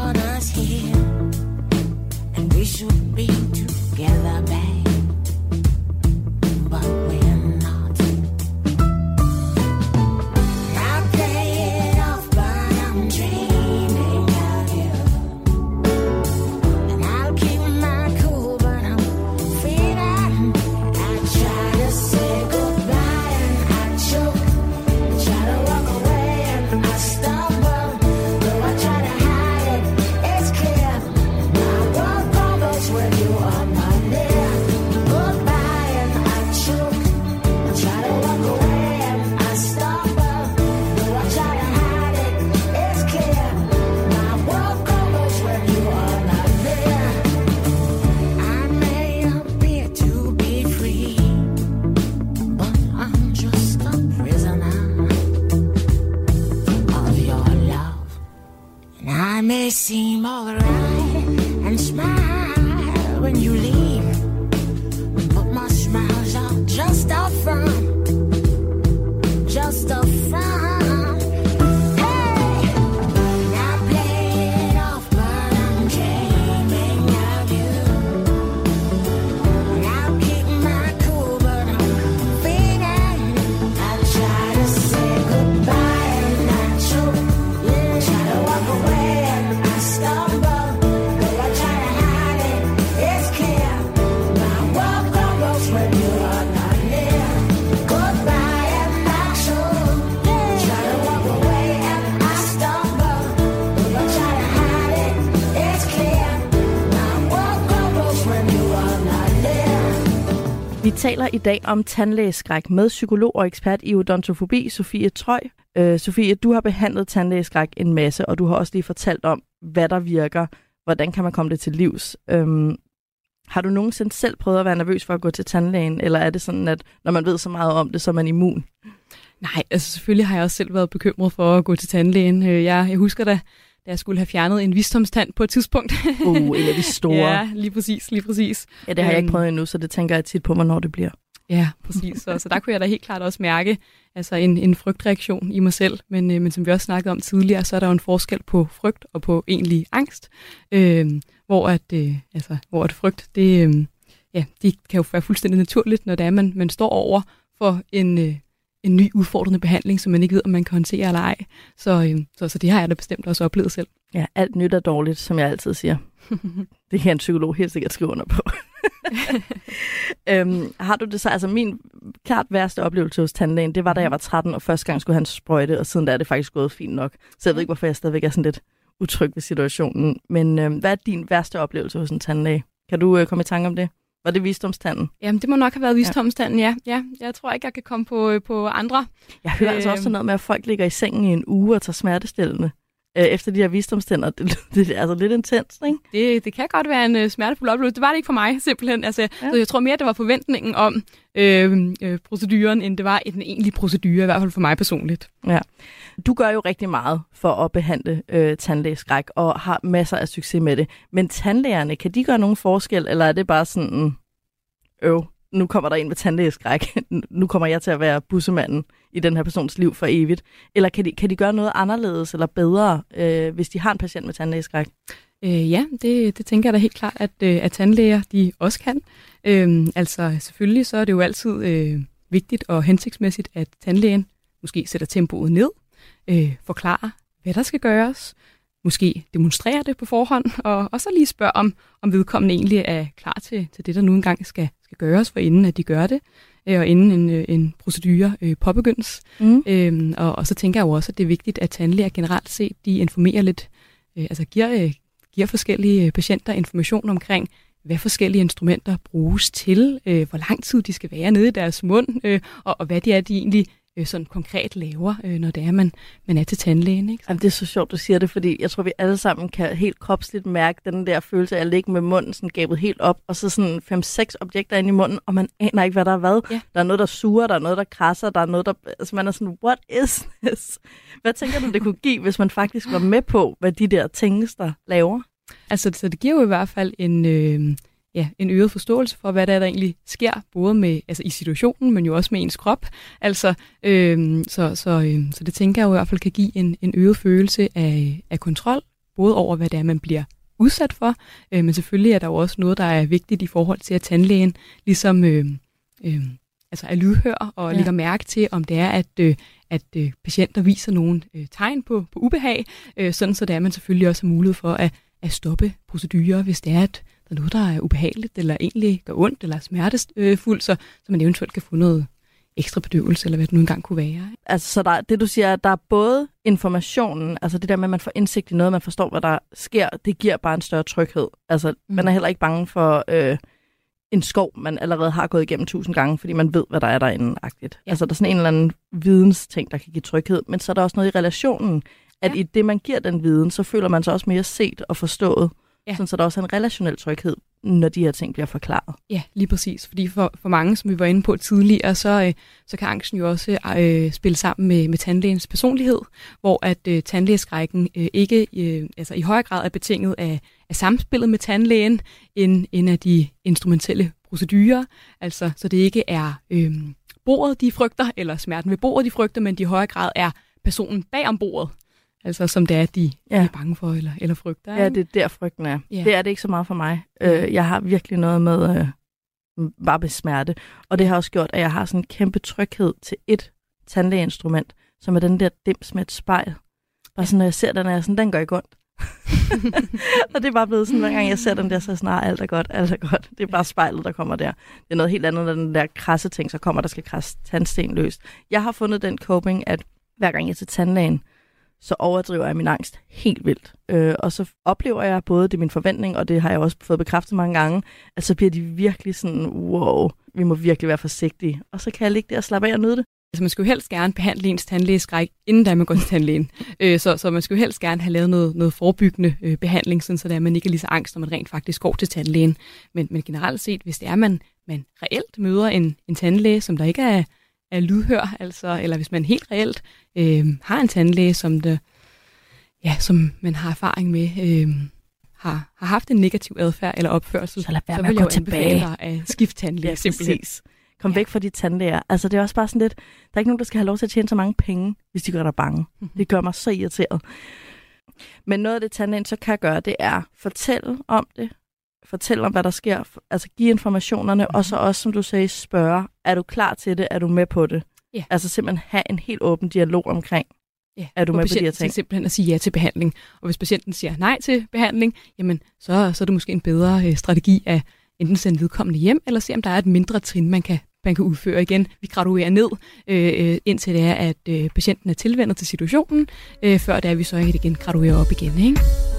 Taler i dag om tandlægeskræk med psykolog og ekspert i odontofobi, Sofie Trøj. Øh, Sofie, du har behandlet tandlægeskræk en masse, og du har også lige fortalt om, hvad der virker. Hvordan kan man komme det til livs? Øhm, har du nogensinde selv prøvet at være nervøs for at gå til tandlægen, eller er det sådan, at når man ved så meget om det, så er man immun? Nej, altså selvfølgelig har jeg også selv været bekymret for at gå til tandlægen. Øh, jeg, jeg husker da, da jeg skulle have fjernet en visdomstand på et tidspunkt. Uh, en af de store. ja. lige præcis, lige præcis. ja, det har jeg ikke Øhm, prøvet endnu, så det tænker jeg tit på, hvornår det bliver. Ja, præcis. Så, så der kunne jeg da helt klart også mærke altså en, en frygtreaktion i mig selv. Men, øh, men som vi også snakkede om tidligere, så er der jo en forskel på frygt og på egentlig angst. Øh, hvor at, øh, altså, hvor at frygt, det, øh, ja, det kan jo være fuldstændig naturligt, når det er, man, man står over for en, øh, en ny udfordrende behandling, som man ikke ved, om man kan håndtere eller ej. Så, øh, så, så det har jeg da bestemt også oplevet selv. Ja, alt nyt er dårligt, som jeg altid siger. det kan en psykolog helt sikkert skrive under på. øhm, har du det så? Altså min klart værste oplevelse hos tandlægen, det var da jeg var 13, og første gang skulle han sprøjte, og siden da er det faktisk gået fint nok. Så jeg ved ikke, hvorfor jeg stadigvæk er sådan lidt utryg ved situationen. Men øhm, hvad er din værste oplevelse hos en tandlæge? Kan du øh, komme i tanke om det? Var det visdomstanden? Jamen, det må nok have været visdomstanden, ja. ja. Jeg tror ikke, jeg kan komme på, øh, på andre. Jeg hører øh, altså også Øhm. sådan noget med, at folk ligger i sengen i en uge og tager smertestillende øh, efter de her visdomstænder. Det, det er altså lidt intens, ikke? Det, det kan godt være en øh, smertefuld oplevelse. Det var det ikke for mig, simpelthen. Altså, ja. Så jeg tror mere, det var forventningen om øh, øh, proceduren, end det var den egentlige procedure, i hvert fald for mig personligt. Ja. Du gør jo rigtig meget for at behandle øh, tandlægeskræk, og har masser af succes med det. Men tandlægerne, kan de gøre nogen forskel, eller er det bare sådan, øv, nu kommer der en med tandlægeskræk, nu kommer jeg til at være bussemanden i den her persons liv for evigt? Eller kan de, kan de gøre noget anderledes eller bedre, øh, hvis de har en patient med tandlægeskræk? Øh, ja, det, det tænker jeg da helt klart, at, øh, at tandlæger de også kan. Øh, altså selvfølgelig så er det jo altid øh, vigtigt og hensigtsmæssigt, at tandlægen måske sætter tempoet ned, øh, forklarer, hvad der skal gøres, måske demonstrerer det på forhånd, og, og så lige spørger om, om vedkommende egentlig er klar til, til det, der nu engang skal, skal gøres, for inden at de gør det, øh, og inden en, øh, en procedure øh, påbegyndes. Mm. Øhm, og, og så tænker jeg jo også, at det er vigtigt, at tandlæger generelt set, de informerer lidt, øh, altså giver, øh, giver forskellige øh, patienter information omkring, hvad forskellige instrumenter bruges til, øh, hvor lang tid de skal være nede i deres mund, øh, og, og hvad det er, de egentlig øh, sådan konkret laver, øh, når det er, man, man er til tandlægen. Ikke? Jamen, det er så sjovt, du siger det, fordi jeg tror, vi alle sammen kan helt kropsligt mærke den der følelse af at ligge med munden sådan gabet helt op, og så sådan fem-seks objekter inde i munden, og man aner ikke, hvad der er hvad. Ja. Der er noget, der suger, der er noget, der krasser, der er noget, der... Altså, man er sådan, what is this? Hvad tænker du, det kunne give, hvis man faktisk var med på, hvad de der tinges, der laver? Altså, så det giver jo i hvert fald en, øh, ja, en øget forståelse for, hvad der, er, der egentlig sker, både med, altså i situationen, men jo også med ens krop. Altså, øh, så, så, øh, så det tænker jeg jo i hvert fald kan give en, en øget følelse af, af kontrol, både over, hvad det er, man bliver udsat for, øh, men selvfølgelig er der jo også noget, der er vigtigt i forhold til, at tandlægen ligesom øh, øh, altså er lydhør og ja. lægger mærke til, om det er, at, øh, at øh, patienter viser nogle øh, tegn på, på ubehag, øh, sådan så det er, at man selvfølgelig også har mulighed for at, at stoppe procedurer, hvis det er, at der er noget, der er ubehageligt, eller egentlig gør ondt, eller er smertefuldt, så, så man eventuelt kan få noget ekstra bedøvelse, eller hvad det nu engang kunne være. Altså, så der, det du siger, at der er både informationen, altså det der med, at man får indsigt i noget, man forstår, hvad der sker, det giver bare en større tryghed. Altså, mm. man er heller ikke bange for øh, en skov, man allerede har gået igennem tusind gange, fordi man ved, hvad der er derinde. -agtigt. Ja. Altså, der er sådan en eller anden vidensting, der kan give tryghed, men så er der også noget i relationen, at Ja. i det, man giver den viden, så føler man sig også mere set og forstået, Ja. Sådan, så der også er en relationel tryghed, når de her ting bliver forklaret. Ja, lige præcis. Fordi for, for mange, som vi var inde på tidligere, så, øh, så kan angsten jo også øh, spille sammen med, med tandlægens personlighed, hvor at øh, tandlægeskrækken øh, ikke øh, altså i højere grad er betinget af, af samspillet med tandlægen, end, end af de instrumentelle procedurer. Altså, så det ikke er øh, bordet, de frygter, eller smerten ved bordet, de frygter, men de i højere grad er personen bag om bordet. Altså, som det er, de, ja. Ja. de er bange for eller, eller frygter. Ja, ikke? det er der frygten er. Ja. Det er det ikke så meget for mig. Øh, jeg har virkelig noget med øh, bare med smerte. Og det har også gjort, at jeg har sådan en kæmpe tryghed til et tandlægeinstrument, som er den der dims med et spejl. Bare sådan, når jeg ser den, er jeg sådan, den går ikke ondt. og det er bare blevet sådan, hver gang jeg ser den der, så er jeg sådan, "Ah, alt er godt, alt er godt. Det er bare spejlet, der kommer der. Det er noget helt andet, når den der krasse ting, så kommer, der skal krasse tandsten løst. Jeg har fundet den coping, at hver gang jeg er til tandlægen, så overdriver jeg min angst helt vildt. Øh, og så oplever jeg både det er min forventning, og det har jeg også fået bekræftet mange gange, at så bliver de virkelig sådan, wow, vi må virkelig være forsigtige. Og så kan jeg ligge der og slappe af og nyde det. Altså man skulle helst gerne behandle ens tandlægeskræk, inden da man går til tandlægen. øh, så, så man skulle helst gerne have lavet noget, noget forebyggende øh, behandling, sådan så der, at man ikke er lige så angst, når man rent faktisk går til tandlægen. Men, men generelt set, hvis det er, man, man reelt møder en, en tandlæge, som der ikke er, er lydhør, altså, eller hvis man helt reelt øh, har en tandlæge, som, det, ja, som man har erfaring med, øh, har, har haft en negativ adfærd eller opførsel, Så lad være så med vil at jeg gå tilbage. dig at skifte tandlæge, Ja, simpelthen. præcis. Kom Ja. væk fra de tandlæger. Altså, det er også bare sådan lidt, der er ikke nogen, der skal have lov til at tjene så mange penge, hvis de gør dig bange. Mhm. Det gør mig så irriteret. Men noget af det, tandlægen så kan gøre, det er fortælle om det, fortælle om, hvad der sker, altså give informationerne, Mhm. og så også, som du sagde, spørge, er du klar til det, er du med på det? Ja. Altså simpelthen have en helt åben dialog omkring, Ja, Er du med på de her ting? simpelthen at sige ja til behandling. Og hvis patienten siger nej til behandling, jamen så, så er det måske en bedre øh, strategi at enten sende vedkommende hjem, eller se om der er et mindre trin, man kan, man kan udføre igen. Vi graduerer ned, øh, øh, indtil det er, at øh, patienten er tilvendet til situationen, øh, før det er, at vi så igen graduerer op igen. Ikke?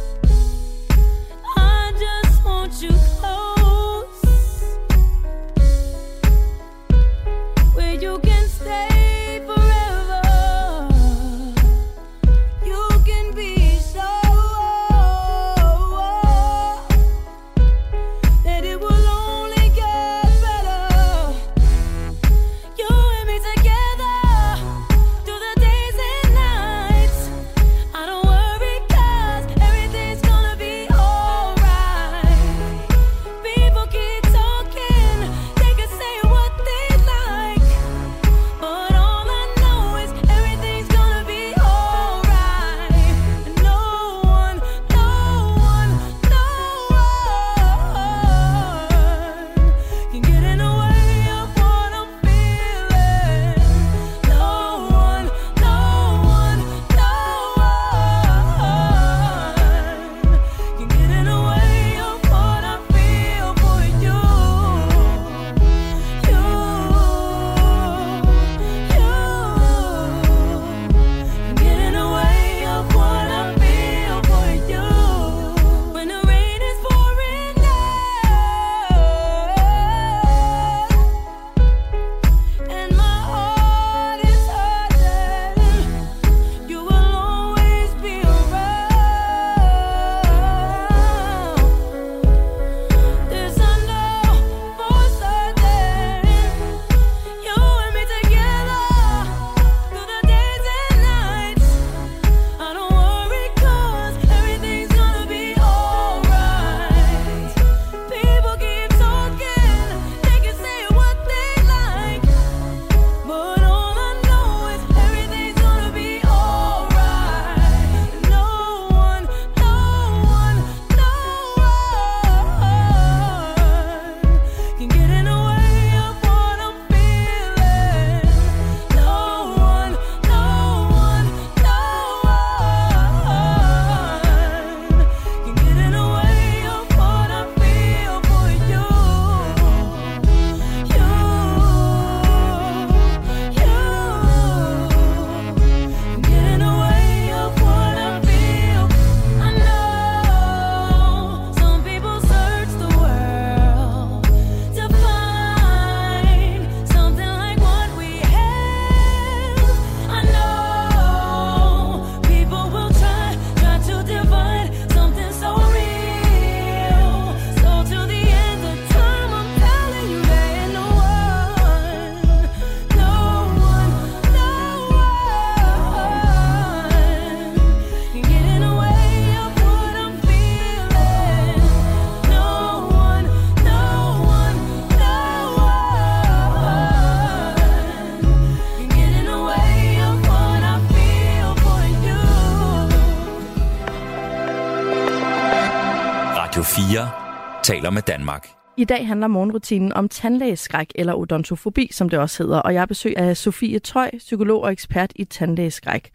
Taler med Danmark. I dag handler morgenrutinen om tandlægeskræk eller odontofobi, som det også hedder, og jeg er besøg af Sofie Tøj, psykolog og ekspert i tandlægeskræk.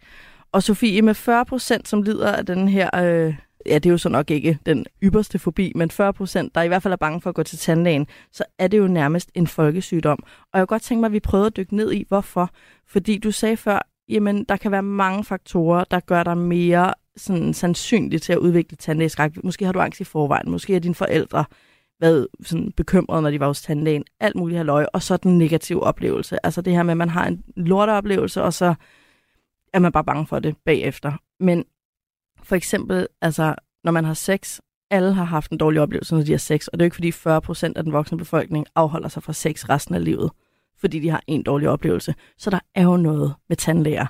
Og Sofie, med 40 procent, som lider af den her, øh, ja, det er jo så nok ikke den ypperste fobi, men 40 procent, der i hvert fald er bange for at gå til tandlægen, så er det jo nærmest en folkesygdom. Og jeg kunne godt tænke mig, at vi prøvede at dykke ned i, hvorfor. Fordi du sagde før, jamen, der kan være mange faktorer, der gør dig mere sådan, sandsynlig til at udvikle tandlægeskræk. Måske har du angst i forvejen, måske er dine forældre været sådan bekymrede, når de var hos tandlægen. Alt muligt halløj, og så den negative oplevelse. Altså det her med, at man har en lorteoplevelse, og så er man bare bange for det bagefter. Men for eksempel, altså, når man har sex, alle har haft en dårlig oplevelse, når de har sex, og det er jo ikke fordi 40% af den voksne befolkning afholder sig fra sex resten af livet, fordi de har en dårlig oplevelse. Så der er jo noget med tandlæger.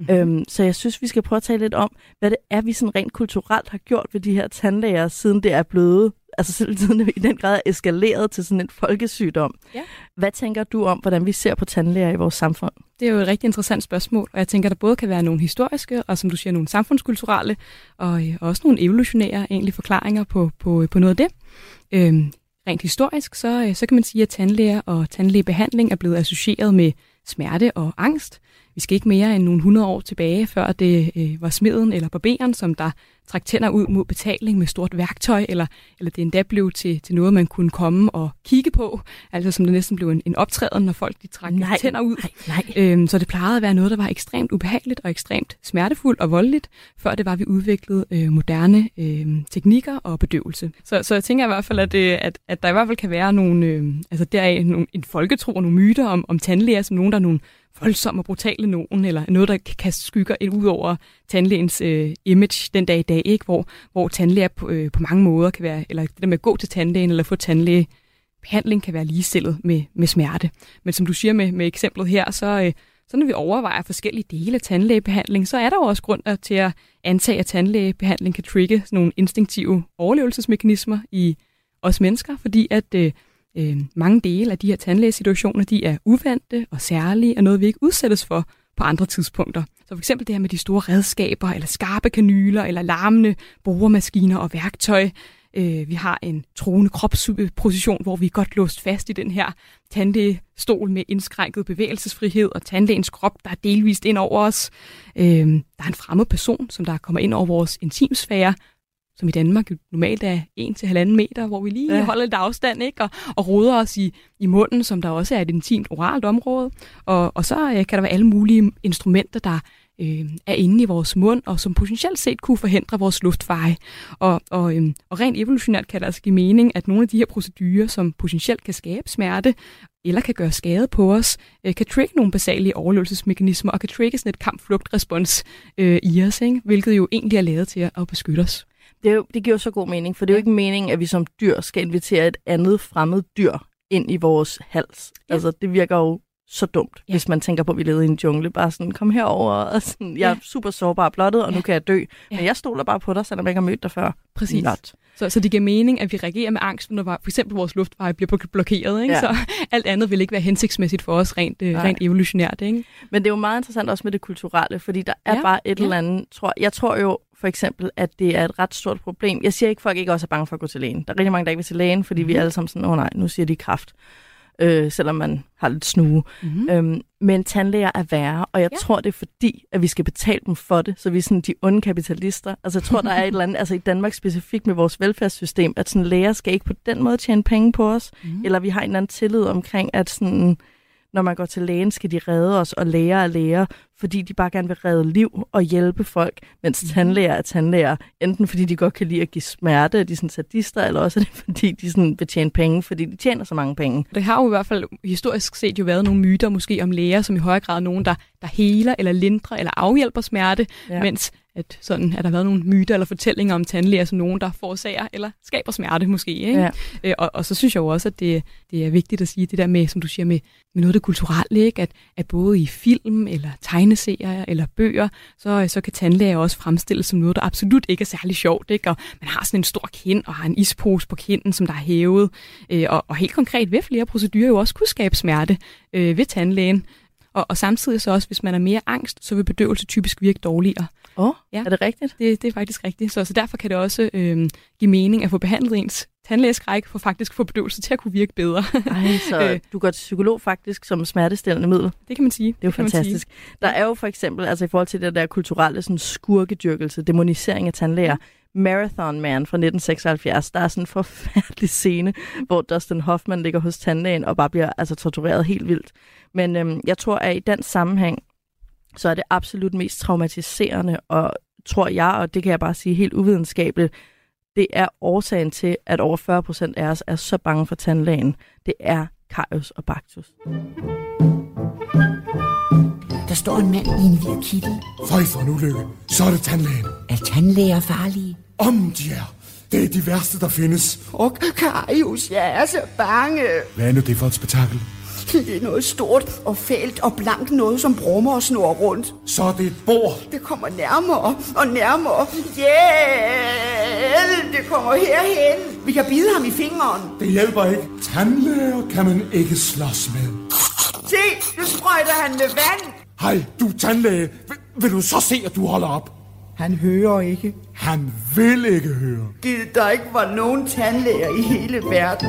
Mm-hmm. Øhm, så jeg synes, vi skal prøve at tale lidt om, hvad det er, vi sådan rent kulturelt har gjort ved de her tandlæger, siden det er blevet, altså siden det i den grad er eskaleret til sådan en folkesygdom. Ja. Hvad tænker du om, hvordan vi ser på tandlæger i vores samfund? Det er jo et rigtig interessant spørgsmål, og jeg tænker, der både kan være nogle historiske, og som du siger, nogle samfundskulturelle, og øh, også nogle evolutionære egentlig forklaringer på, på, på noget af det. Øhm, rent historisk, så, øh, så kan man sige, at tandlæger og tandlægebehandling er blevet associeret med smerte og angst. Vi skal ikke mere end nogle hundrede år tilbage, før det øh, var smeden eller barberen, som der trak tænder ud mod betaling med stort værktøj, eller, eller det endda blev til, til noget, man kunne komme og kigge på, altså som det næsten blev en, en optræden, når folk de trak Nej, tænder ud. Nej, nej. Øhm, så det plejede at være noget, der var ekstremt ubehageligt og ekstremt smertefuldt og voldeligt, før det var, vi udviklede øh, moderne øh, teknikker og bedøvelse. Så, så jeg tænker i hvert fald, at, øh, at, at der i hvert fald kan være nogle, øh, altså deraf nogle, en folketro og nogle myter om, om tandlæger, som nogen, der er nogle voldsomme og brutale nogen, eller noget, der kan kaste skygger ind ud over tandlægens øh, image den dag i dag, ikke? Hvor, hvor tandlæger på, øh, på mange måder kan være, eller det der med at gå til tandlægen eller få tandlæge, behandling kan være ligestillet med, med smerte. Men som du siger med, med eksemplet her, så, øh, så når vi overvejer forskellige dele af tandlægebehandling, så er der jo også grund øh, til at antage, at tandlægebehandling kan trigge sådan nogle instinktive overlevelsesmekanismer i os mennesker, fordi at øh, øh, mange dele af de her tandlægesituationer, de er uvante og særlige, og noget, vi ikke udsættes for på andre tidspunkter. Så for eksempel det her med de store redskaber, eller skarpe kanyler, eller larmende boremaskiner og værktøj. Øh, vi har en troende kropsposition, hvor vi er godt låst fast i den her tandlægestol med indskrænket bevægelsesfrihed, og tandlægens krop, der er delvist ind over os. Øh, der er en fremmed person, som der kommer ind over vores intimsfære, som i Danmark jo normalt er 1-1,5 meter, hvor vi lige Ja. holder lidt afstand ikke? Og, og roder os i, i munden, som der også er et intimt oralt område. Og, og så øh, kan der være alle mulige instrumenter, der øh, er inde i vores mund, og som potentielt set kunne forhindre vores luftveje. Og, og, øh, og rent evolutionært kan det altså give mening, at nogle af de her procedurer, som potentielt kan skabe smerte, eller kan gøre skade på os, øh, kan trigge nogle basale overlevelsesmekanismer, og kan trigge sådan et kamp-flugt-respons øh, i os, ikke? hvilket jo egentlig er lavet til at beskytte os. Det, jo, det giver jo så god mening, for det er jo ikke meningen, at vi som dyr skal invitere et andet fremmed dyr ind i vores hals. Ja. Altså, det virker jo så dumt, ja. Hvis man tænker på, at vi levede i en jungle. Bare sådan, kom herover og sådan, jeg er Ja. super sårbar og blottet, og nu Ja. kan jeg dø. Ja. Men jeg stoler bare på dig, selvom jeg ikke har mødt dig før. Præcis. Not. Så, så det giver mening, at vi reagerer med angst, når for eksempel vores luftveje bliver blok- blokeret. Ikke? Ja. Så alt andet vil ikke være hensigtsmæssigt for os rent, øh, rent evolutionært. Ikke? Men det er jo meget interessant også med det kulturelle, fordi der er. Ja, bare et ja. eller andet, tror jeg tror jo for eksempel, at det er et ret stort problem. Jeg siger ikke, at folk ikke også er bange for at gå til lægen. Der er rigtig mange, der ikke vil til lægen, fordi vi er alle sammen sådan, åh oh, nej, nu siger de kraft. Øh, selvom man har lidt snue. Mm-hmm. Øhm, men tandlæger er værre, og jeg ja. Ja. tror, det er fordi, at vi skal betale dem for det, så vi er sådan de onde kapitalister. Altså jeg tror, der er et eller andet, altså i Danmark specifikt med vores velfærdssystem, at sådan læger skal ikke på den måde tjene penge på os, Mm-hmm. eller vi har en eller anden tillid omkring, at sådan, når man går til lægen, skal de redde os, og læger er læger, fordi de bare gerne vil redde liv og hjælpe folk, mens Mhm. tandlæger er tandlæger, enten fordi de godt kan lide at give smerte, og de er sådan sadister, eller også er det fordi, de sådan vil tjene penge, fordi de tjener så mange penge. Det har jo i hvert fald historisk set jo været nogle myter måske om læger, som i højere grad er nogen, der, der heler eller lindrer eller afhjælper smerte, ja. mens at sådan, at der har været nogle myter eller fortællinger om tandlæger som nogen, der forårsager eller skaber smerte måske. Ikke? Ja. Øh, og, og så synes jeg jo også, at det, det er vigtigt at sige det der med, som du siger, med, med noget af det kulturelle, ikke? At, at både i film eller tegneserier eller bøger, så, så kan tandlæger også fremstilles som noget, der absolut ikke er særlig sjovt. Ikke? Og man har sådan en stor kind og har en ispose på kinden, som der er hævet. Øh, og, og helt konkret vil flere procedurer jo også kunne skabe smerte øh, ved tandlægen. Og, og samtidig så også, hvis man er mere angst, så vil bedøvelse typisk virke dårligere. Åh, oh, Ja. er det rigtigt? Det, det er faktisk rigtigt. Så, så derfor kan det også øh, give mening at få behandlet ens tandlægeskræk, for faktisk få bedøvelse til at kunne virke bedre. Ej, så Øh. du går til psykolog faktisk som smertestillende middel. det kan man sige. Det er jo fantastisk. Der er jo for eksempel, altså i forhold til det der kulturelle sådan skurkedyrkelse, demonisering af tandlæger, Marathon Man fra 1976, der er sådan en forfærdelig scene, hvor Dustin Hoffman ligger hos tandlægen og bare bliver altså, tortureret helt vildt. Men øhm, jeg tror, at i den sammenhæng, så er det absolut mest traumatiserende, og tror jeg, og det kan jeg bare sige helt uvidenskabeligt, det er årsagen til, at over 40 procent af os er så bange for tandlægen. Det er Karius og Bacchus. Der står en mand i en hvid kittel. Føj for en ulykke. Så er det tandlægen. Er tandlæger farlige? Om de er. Det er de værste, der findes. Og Karius, jeg er så bange. Hvad er nu det for et spektakel? Det er noget stort og fælt og blankt noget, som brummer og snor rundt. Så er det et bord. Det kommer nærmere og nærmere. Hjælp! Det kommer herhen. Vi kan bide ham i fingeren. Det hjælper ikke. Tandlæger kan man ikke slås med. Se, nu sprøjter han med vand. Hej, du tandlæge. Vil, vil du så se, at du holder op? Han hører ikke. Han vil ikke høre. Giv der ikke var nogen tandlæger i hele verden.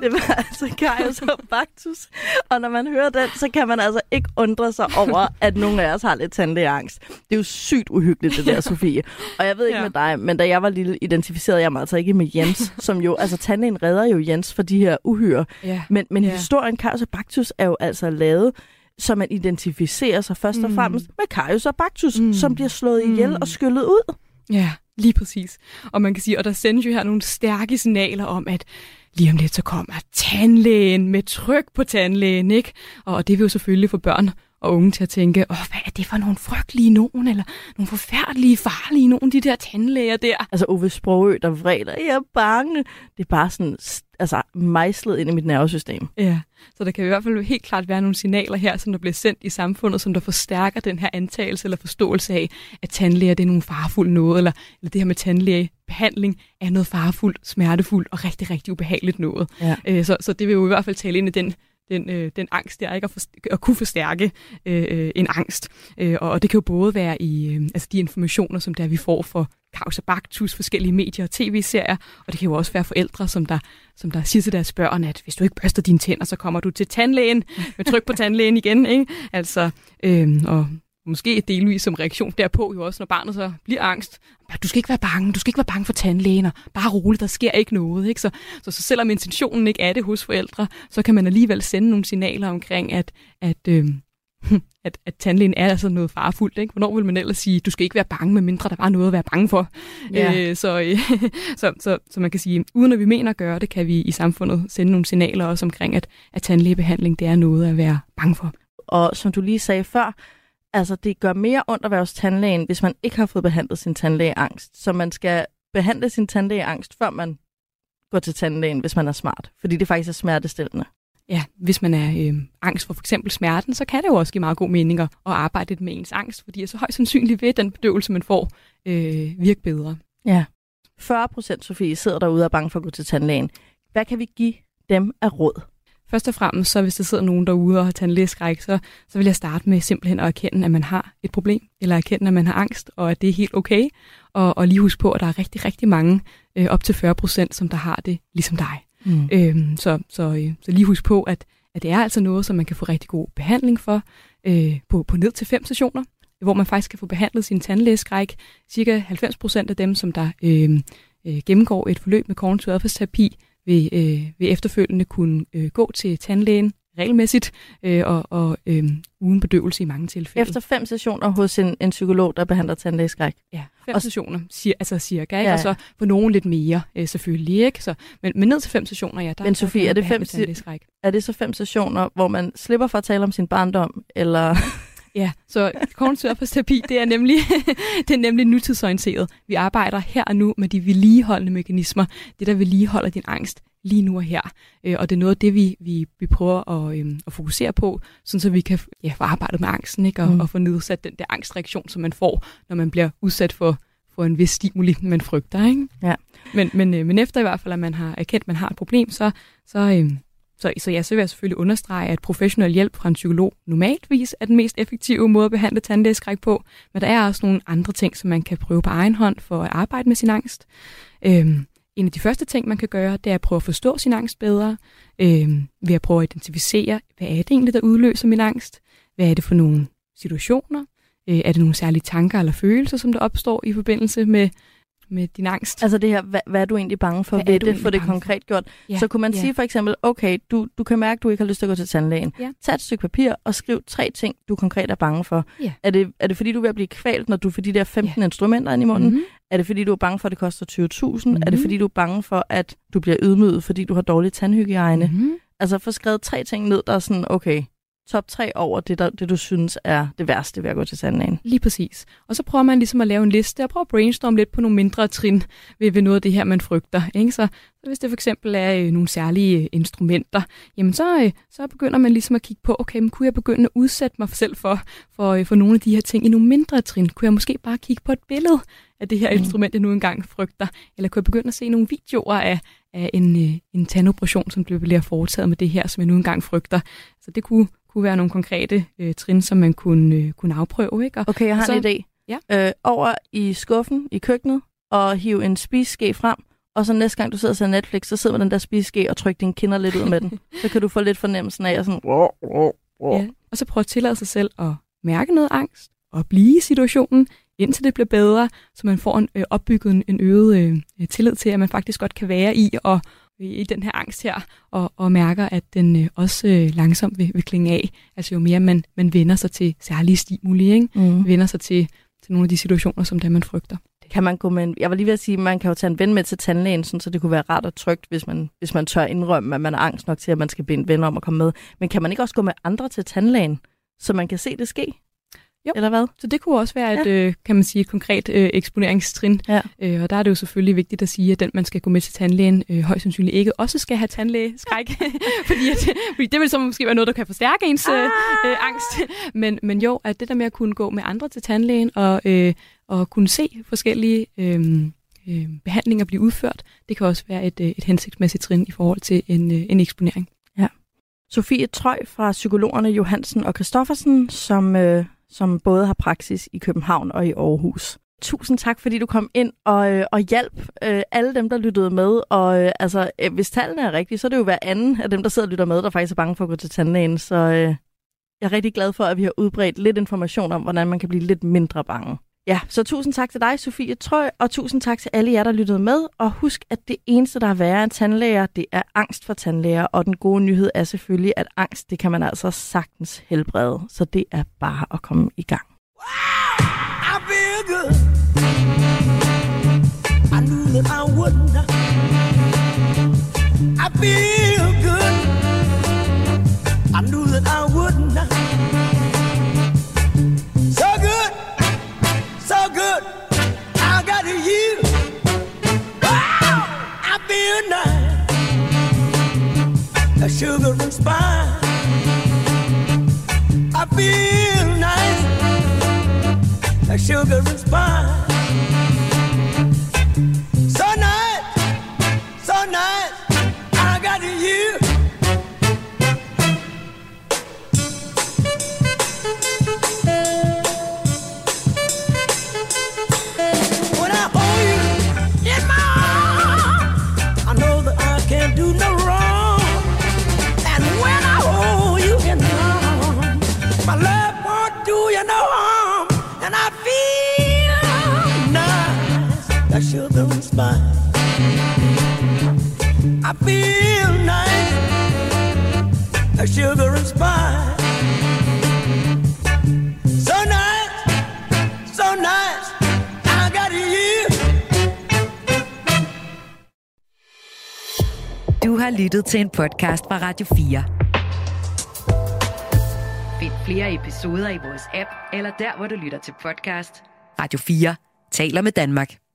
Det var altså Karius og Bacchus. Og når man hører den, så kan man altså ikke undre sig over, at nogle af os har lidt tandlægeangst. Det er jo sygt uhyggeligt, det der, Sofie. Og jeg ved ikke Ja. med dig, men da jeg var lille, identificerede jeg mig altså ikke med Jens, som jo, altså tandlægen redder jo Jens for de her uhyre. Ja. Men, men Ja. historien Karius og Bacchus er jo altså lavet, så man identificerer sig først og fremmest med Karius og Bacchus, mm. som bliver slået ihjel og skyllet ud. Ja, lige præcis. Og man kan sige, og der sendes jo her nogle stærke signaler om, at lige om lidt så kommer tandlægen med tryk på tandlægen, ikke? Og det vil jo selvfølgelig få børn og unge til at tænke, åh, hvad er det for nogle frygtelige nogen, eller nogle forfærdelige, farlige nogen, de der tandlæger der. Altså Ove Sprogø, der vreder, jeg er bange. Det er bare sådan, altså mejslet ind i mit nervesystem. Ja, så der kan i hvert fald helt klart være nogle signaler her, som der bliver sendt i samfundet, som der forstærker den her antagelse eller forståelse af, at tandlæger det er nogle farefulde noget, eller, eller det her med tandlægebehandling er noget farefuldt, smertefuldt og rigtig, rigtig ubehageligt noget. Ja. Øh, så, så det vil jo i hvert fald tale ind i den den, øh, den angst der, ikke? At, forst- at kunne forstærke øh, øh, en angst. Øh, og, og det kan jo både være i øh, altså de informationer, som der vi får for kausabaktus, forskellige medier og tv-serier, og det kan jo også være forældre, som der, som der siger til deres børn, at hvis du ikke børster dine tænder, så kommer du til tandlægen med tryk på tandlægen igen. Ikke? Altså, øhm, og måske delvis som reaktion derpå, jo også når barnet så bliver angst. Du skal ikke være bange, du skal ikke være bange for tandlægen, og bare roligt, der sker ikke noget. Ikke? Så, så, så selvom intentionen ikke er det hos forældre, så kan man alligevel sende nogle signaler omkring, at, at, øh, at, at tandlægen er altså noget farefuldt. Ikke? Hvornår vil man ellers sige, du skal ikke være bange, medmindre der var noget at være bange for. Ja. Øh, så, øh, så, så, så man kan sige, uden at vi mener at gøre det, kan vi i samfundet sende nogle signaler også omkring, at, at tandlægebehandling det er noget at være bange for. Og som du lige sagde før, altså det gør mere ondt at være hos tandlægen, hvis man ikke har fået behandlet sin tandlægeangst. Så man skal behandle sin tandlægeangst, før man går til tandlægen, hvis man er smart. Fordi det faktisk er smertestillende. Ja, hvis man er øh, angst for for eksempel smerten, så kan det jo også give meget god mening at arbejde lidt med ens angst, fordi så højst sandsynligt vil den bedøvelse, man får, øh, virke bedre. Ja. 40 procent, Sofie, sidder derude og er bange for at gå til tandlægen. Hvad kan vi give dem af råd? Først og fremmest, så hvis der sidder nogen derude og har tandlægeskræk, så, så vil jeg starte med simpelthen at erkende, at man har et problem, eller erkende, at man har angst, og at det er helt okay. Og, og lige husk på, at der er rigtig, rigtig mange, øh, op til 40 procent, som der har det ligesom dig. Mm. Øhm, så, så, øh, så lige husk på, at, at det er altså noget, som man kan få rigtig god behandling for øh, på, på ned til fem sessioner, hvor man faktisk kan få behandlet sin tandlægeskræk. Cirka 90% af dem, som der øh, øh, gennemgår et forløb med kognitiv adfærdsterapi, vil, øh, vil efterfølgende kunne øh, gå til tandlægen regelmæssigt øh, og, og øh, uden bedøvelse i mange tilfælde. Efter fem sessioner hos en, en psykolog, der behandler tandlægeskræk. Ja, fem Og- sessioner, siger, altså cirka, ikke? Ja. og så for nogen lidt mere øh, selvfølgelig. Ikke? Så, men, men ned til fem sessioner, ja. Der, Men Sofie, er det fem. Er det så fem sessioner, hvor man slipper for at tale om sin barndom? Eller Ja, så kognitiv det er nemlig, det er nemlig nutidsorienteret. Vi arbejder her og nu med de vedligeholdende mekanismer, det der vedligeholder din angst lige nu og her. Øh, Og det er noget af det, vi, vi, vi prøver at, øhm, at fokusere på, sådan så vi kan ja, få arbejdet med angsten ikke? Og, Mm. og få nedsat den der angstreaktion, som man får, når man bliver udsat for, for en vis stimuli, man frygter. Ikke? Ja. Men, men, øh, men efter i hvert fald, at man har erkendt, at man har et problem, så, så, øhm, så, så ja, så vil jeg selvfølgelig understrege, at professionel hjælp fra en psykolog normaltvis er den mest effektive måde at behandle tandlægeskræk på, men der er også nogle andre ting, som man kan prøve på egen hånd for at arbejde med sin angst. Øhm, en af de første ting, man kan gøre, det er at prøve at forstå sin angst bedre, øh, ved at prøve at identificere, hvad er det egentlig, der udløser min angst? Hvad er det for nogle situationer? Øh, er det nogle særlige tanker eller følelser, som der opstår i forbindelse med, med din angst? Altså det her, hvad, hvad er du egentlig bange for Hvad ved du det, for det konkret gjort? Ja, Så kunne man ja. sige for eksempel, okay, du, du kan mærke, at du ikke har lyst til at gå til tandlægen. Ja. Tag et stykke papir og skriv tre ting, du konkret er bange for. Ja. Er, det, er det fordi, du er ved at blive kvalt, når du får de der 15 instrumenter ind i munden? Mhm. Er det fordi, du er bange for, at det koster 20.000? Mhm. Er det fordi, du er bange for, at du bliver ydmyget, fordi du har dårlig tandhygiejne? Mhm. Altså få skrevet tre ting ned, der er sådan, okay, top tre over det, der, det du synes er det værste ved at gå til tandlægen. Lige præcis. Og så prøver man ligesom at lave en liste og prøve at brainstorme lidt på nogle mindre trin ved, ved noget af det her, man frygter. Ikke? Så, så hvis det for eksempel er øh, nogle særlige øh, instrumenter, jamen så, øh, så begynder man ligesom at kigge på, okay, men kunne jeg begynde at udsætte mig selv for, for, øh, for nogle af de her ting i nogle mindre trin? Kunne jeg måske bare kigge på et billede af det her mm. instrument, jeg nu engang frygter? Eller kunne jeg begynde at se nogle videoer af, af en, øh, en tandoperation, som bliver foretaget med det her, som jeg nu engang frygter? Så det kunne, kunne være nogle konkrete øh, trin, som man kunne, øh, kunne afprøve. Ikke? Og, Okay, jeg har så, en idé. Ja. Øh, over i skuffen i køkkenet og hive en spiseske frem. Og så næste gang, du sidder og ser Netflix, så sidder med den der spiseske og trykker dine kinder lidt ud med den. Så kan du få lidt fornemmelsen af, at sådan... Ja. Og så prøve at tillade sig selv at mærke noget angst og blive i situationen, indtil det bliver bedre, så man får en, øh, opbygget en, en øget øh, tillid til, at man faktisk godt kan være i og i den her angst her, og, og mærker, at den øh, også øh, langsomt vil, vil klinge af. Altså jo mere man, man vender sig til særlige stimuli, ikke? Mm. vender sig til, til nogle af de situationer, som det man frygter. Kan man gå med en, jeg var lige ved at sige, at man kan jo tage en ven med til tandlægen, sådan, så det kunne være rart og trygt, hvis man, hvis man tør indrømme, at man er angst nok til, at man skal bede en ven om at komme med. Men kan man ikke også gå med andre til tandlægen, så man kan se det ske? Jo. Eller hvad? Så det kunne også være et, øh, kan man sige, et konkret øh, eksponeringstrin. Ja. Øh, og der er det jo selvfølgelig vigtigt at sige, at den, man skal gå med til tandlægen, øh, højst sandsynligt ikke også skal have tandlægeskræk. fordi, at, fordi det vil så måske være noget, der kan forstærke ens øh, øh, angst. Men, men jo, at det der med at kunne gå med andre til tandlægen og, øh, og kunne se forskellige øh, øh, behandlinger blive udført, det kan også være et, øh, et hensigtsmæssigt trin i forhold til en, øh, en eksponering. Sofie Trøj fra psykologerne Johansen og Christoffersen, som, øh, som både har praksis i København og i Aarhus. Tusind tak, fordi du kom ind og, øh, og hjalp øh, alle dem, der lyttede med. Og øh, altså, øh, hvis tallene er rigtige, så er det jo hver anden af dem, der sidder og lytter med, der faktisk er bange for at gå til tandlægen. Så øh, jeg er rigtig glad for, at vi har udbredt lidt information om, hvordan man kan blive lidt mindre bange. Ja, så tusind tak til dig, Sofie Trøj, og tusind tak til alle jer, der lyttede med. Og husk, at det eneste, der er værre end tandlæger, det er angst for tandlæger. Og den gode nyhed er selvfølgelig, at angst, det kan man altså sagtens helbrede. Så det er bare at komme i gang. I feel good. I knew that I wouldn't. I feel sugar and spice. I feel nice like sugar and spice. And spice. I feel nice, like sugar and spice. So nice, so nice, I got you. Du har lyttet til en podcast fra Radio 4. Find flere episoder i vores app, eller der, hvor du lytter til podcast. Radio 4 taler med Danmark.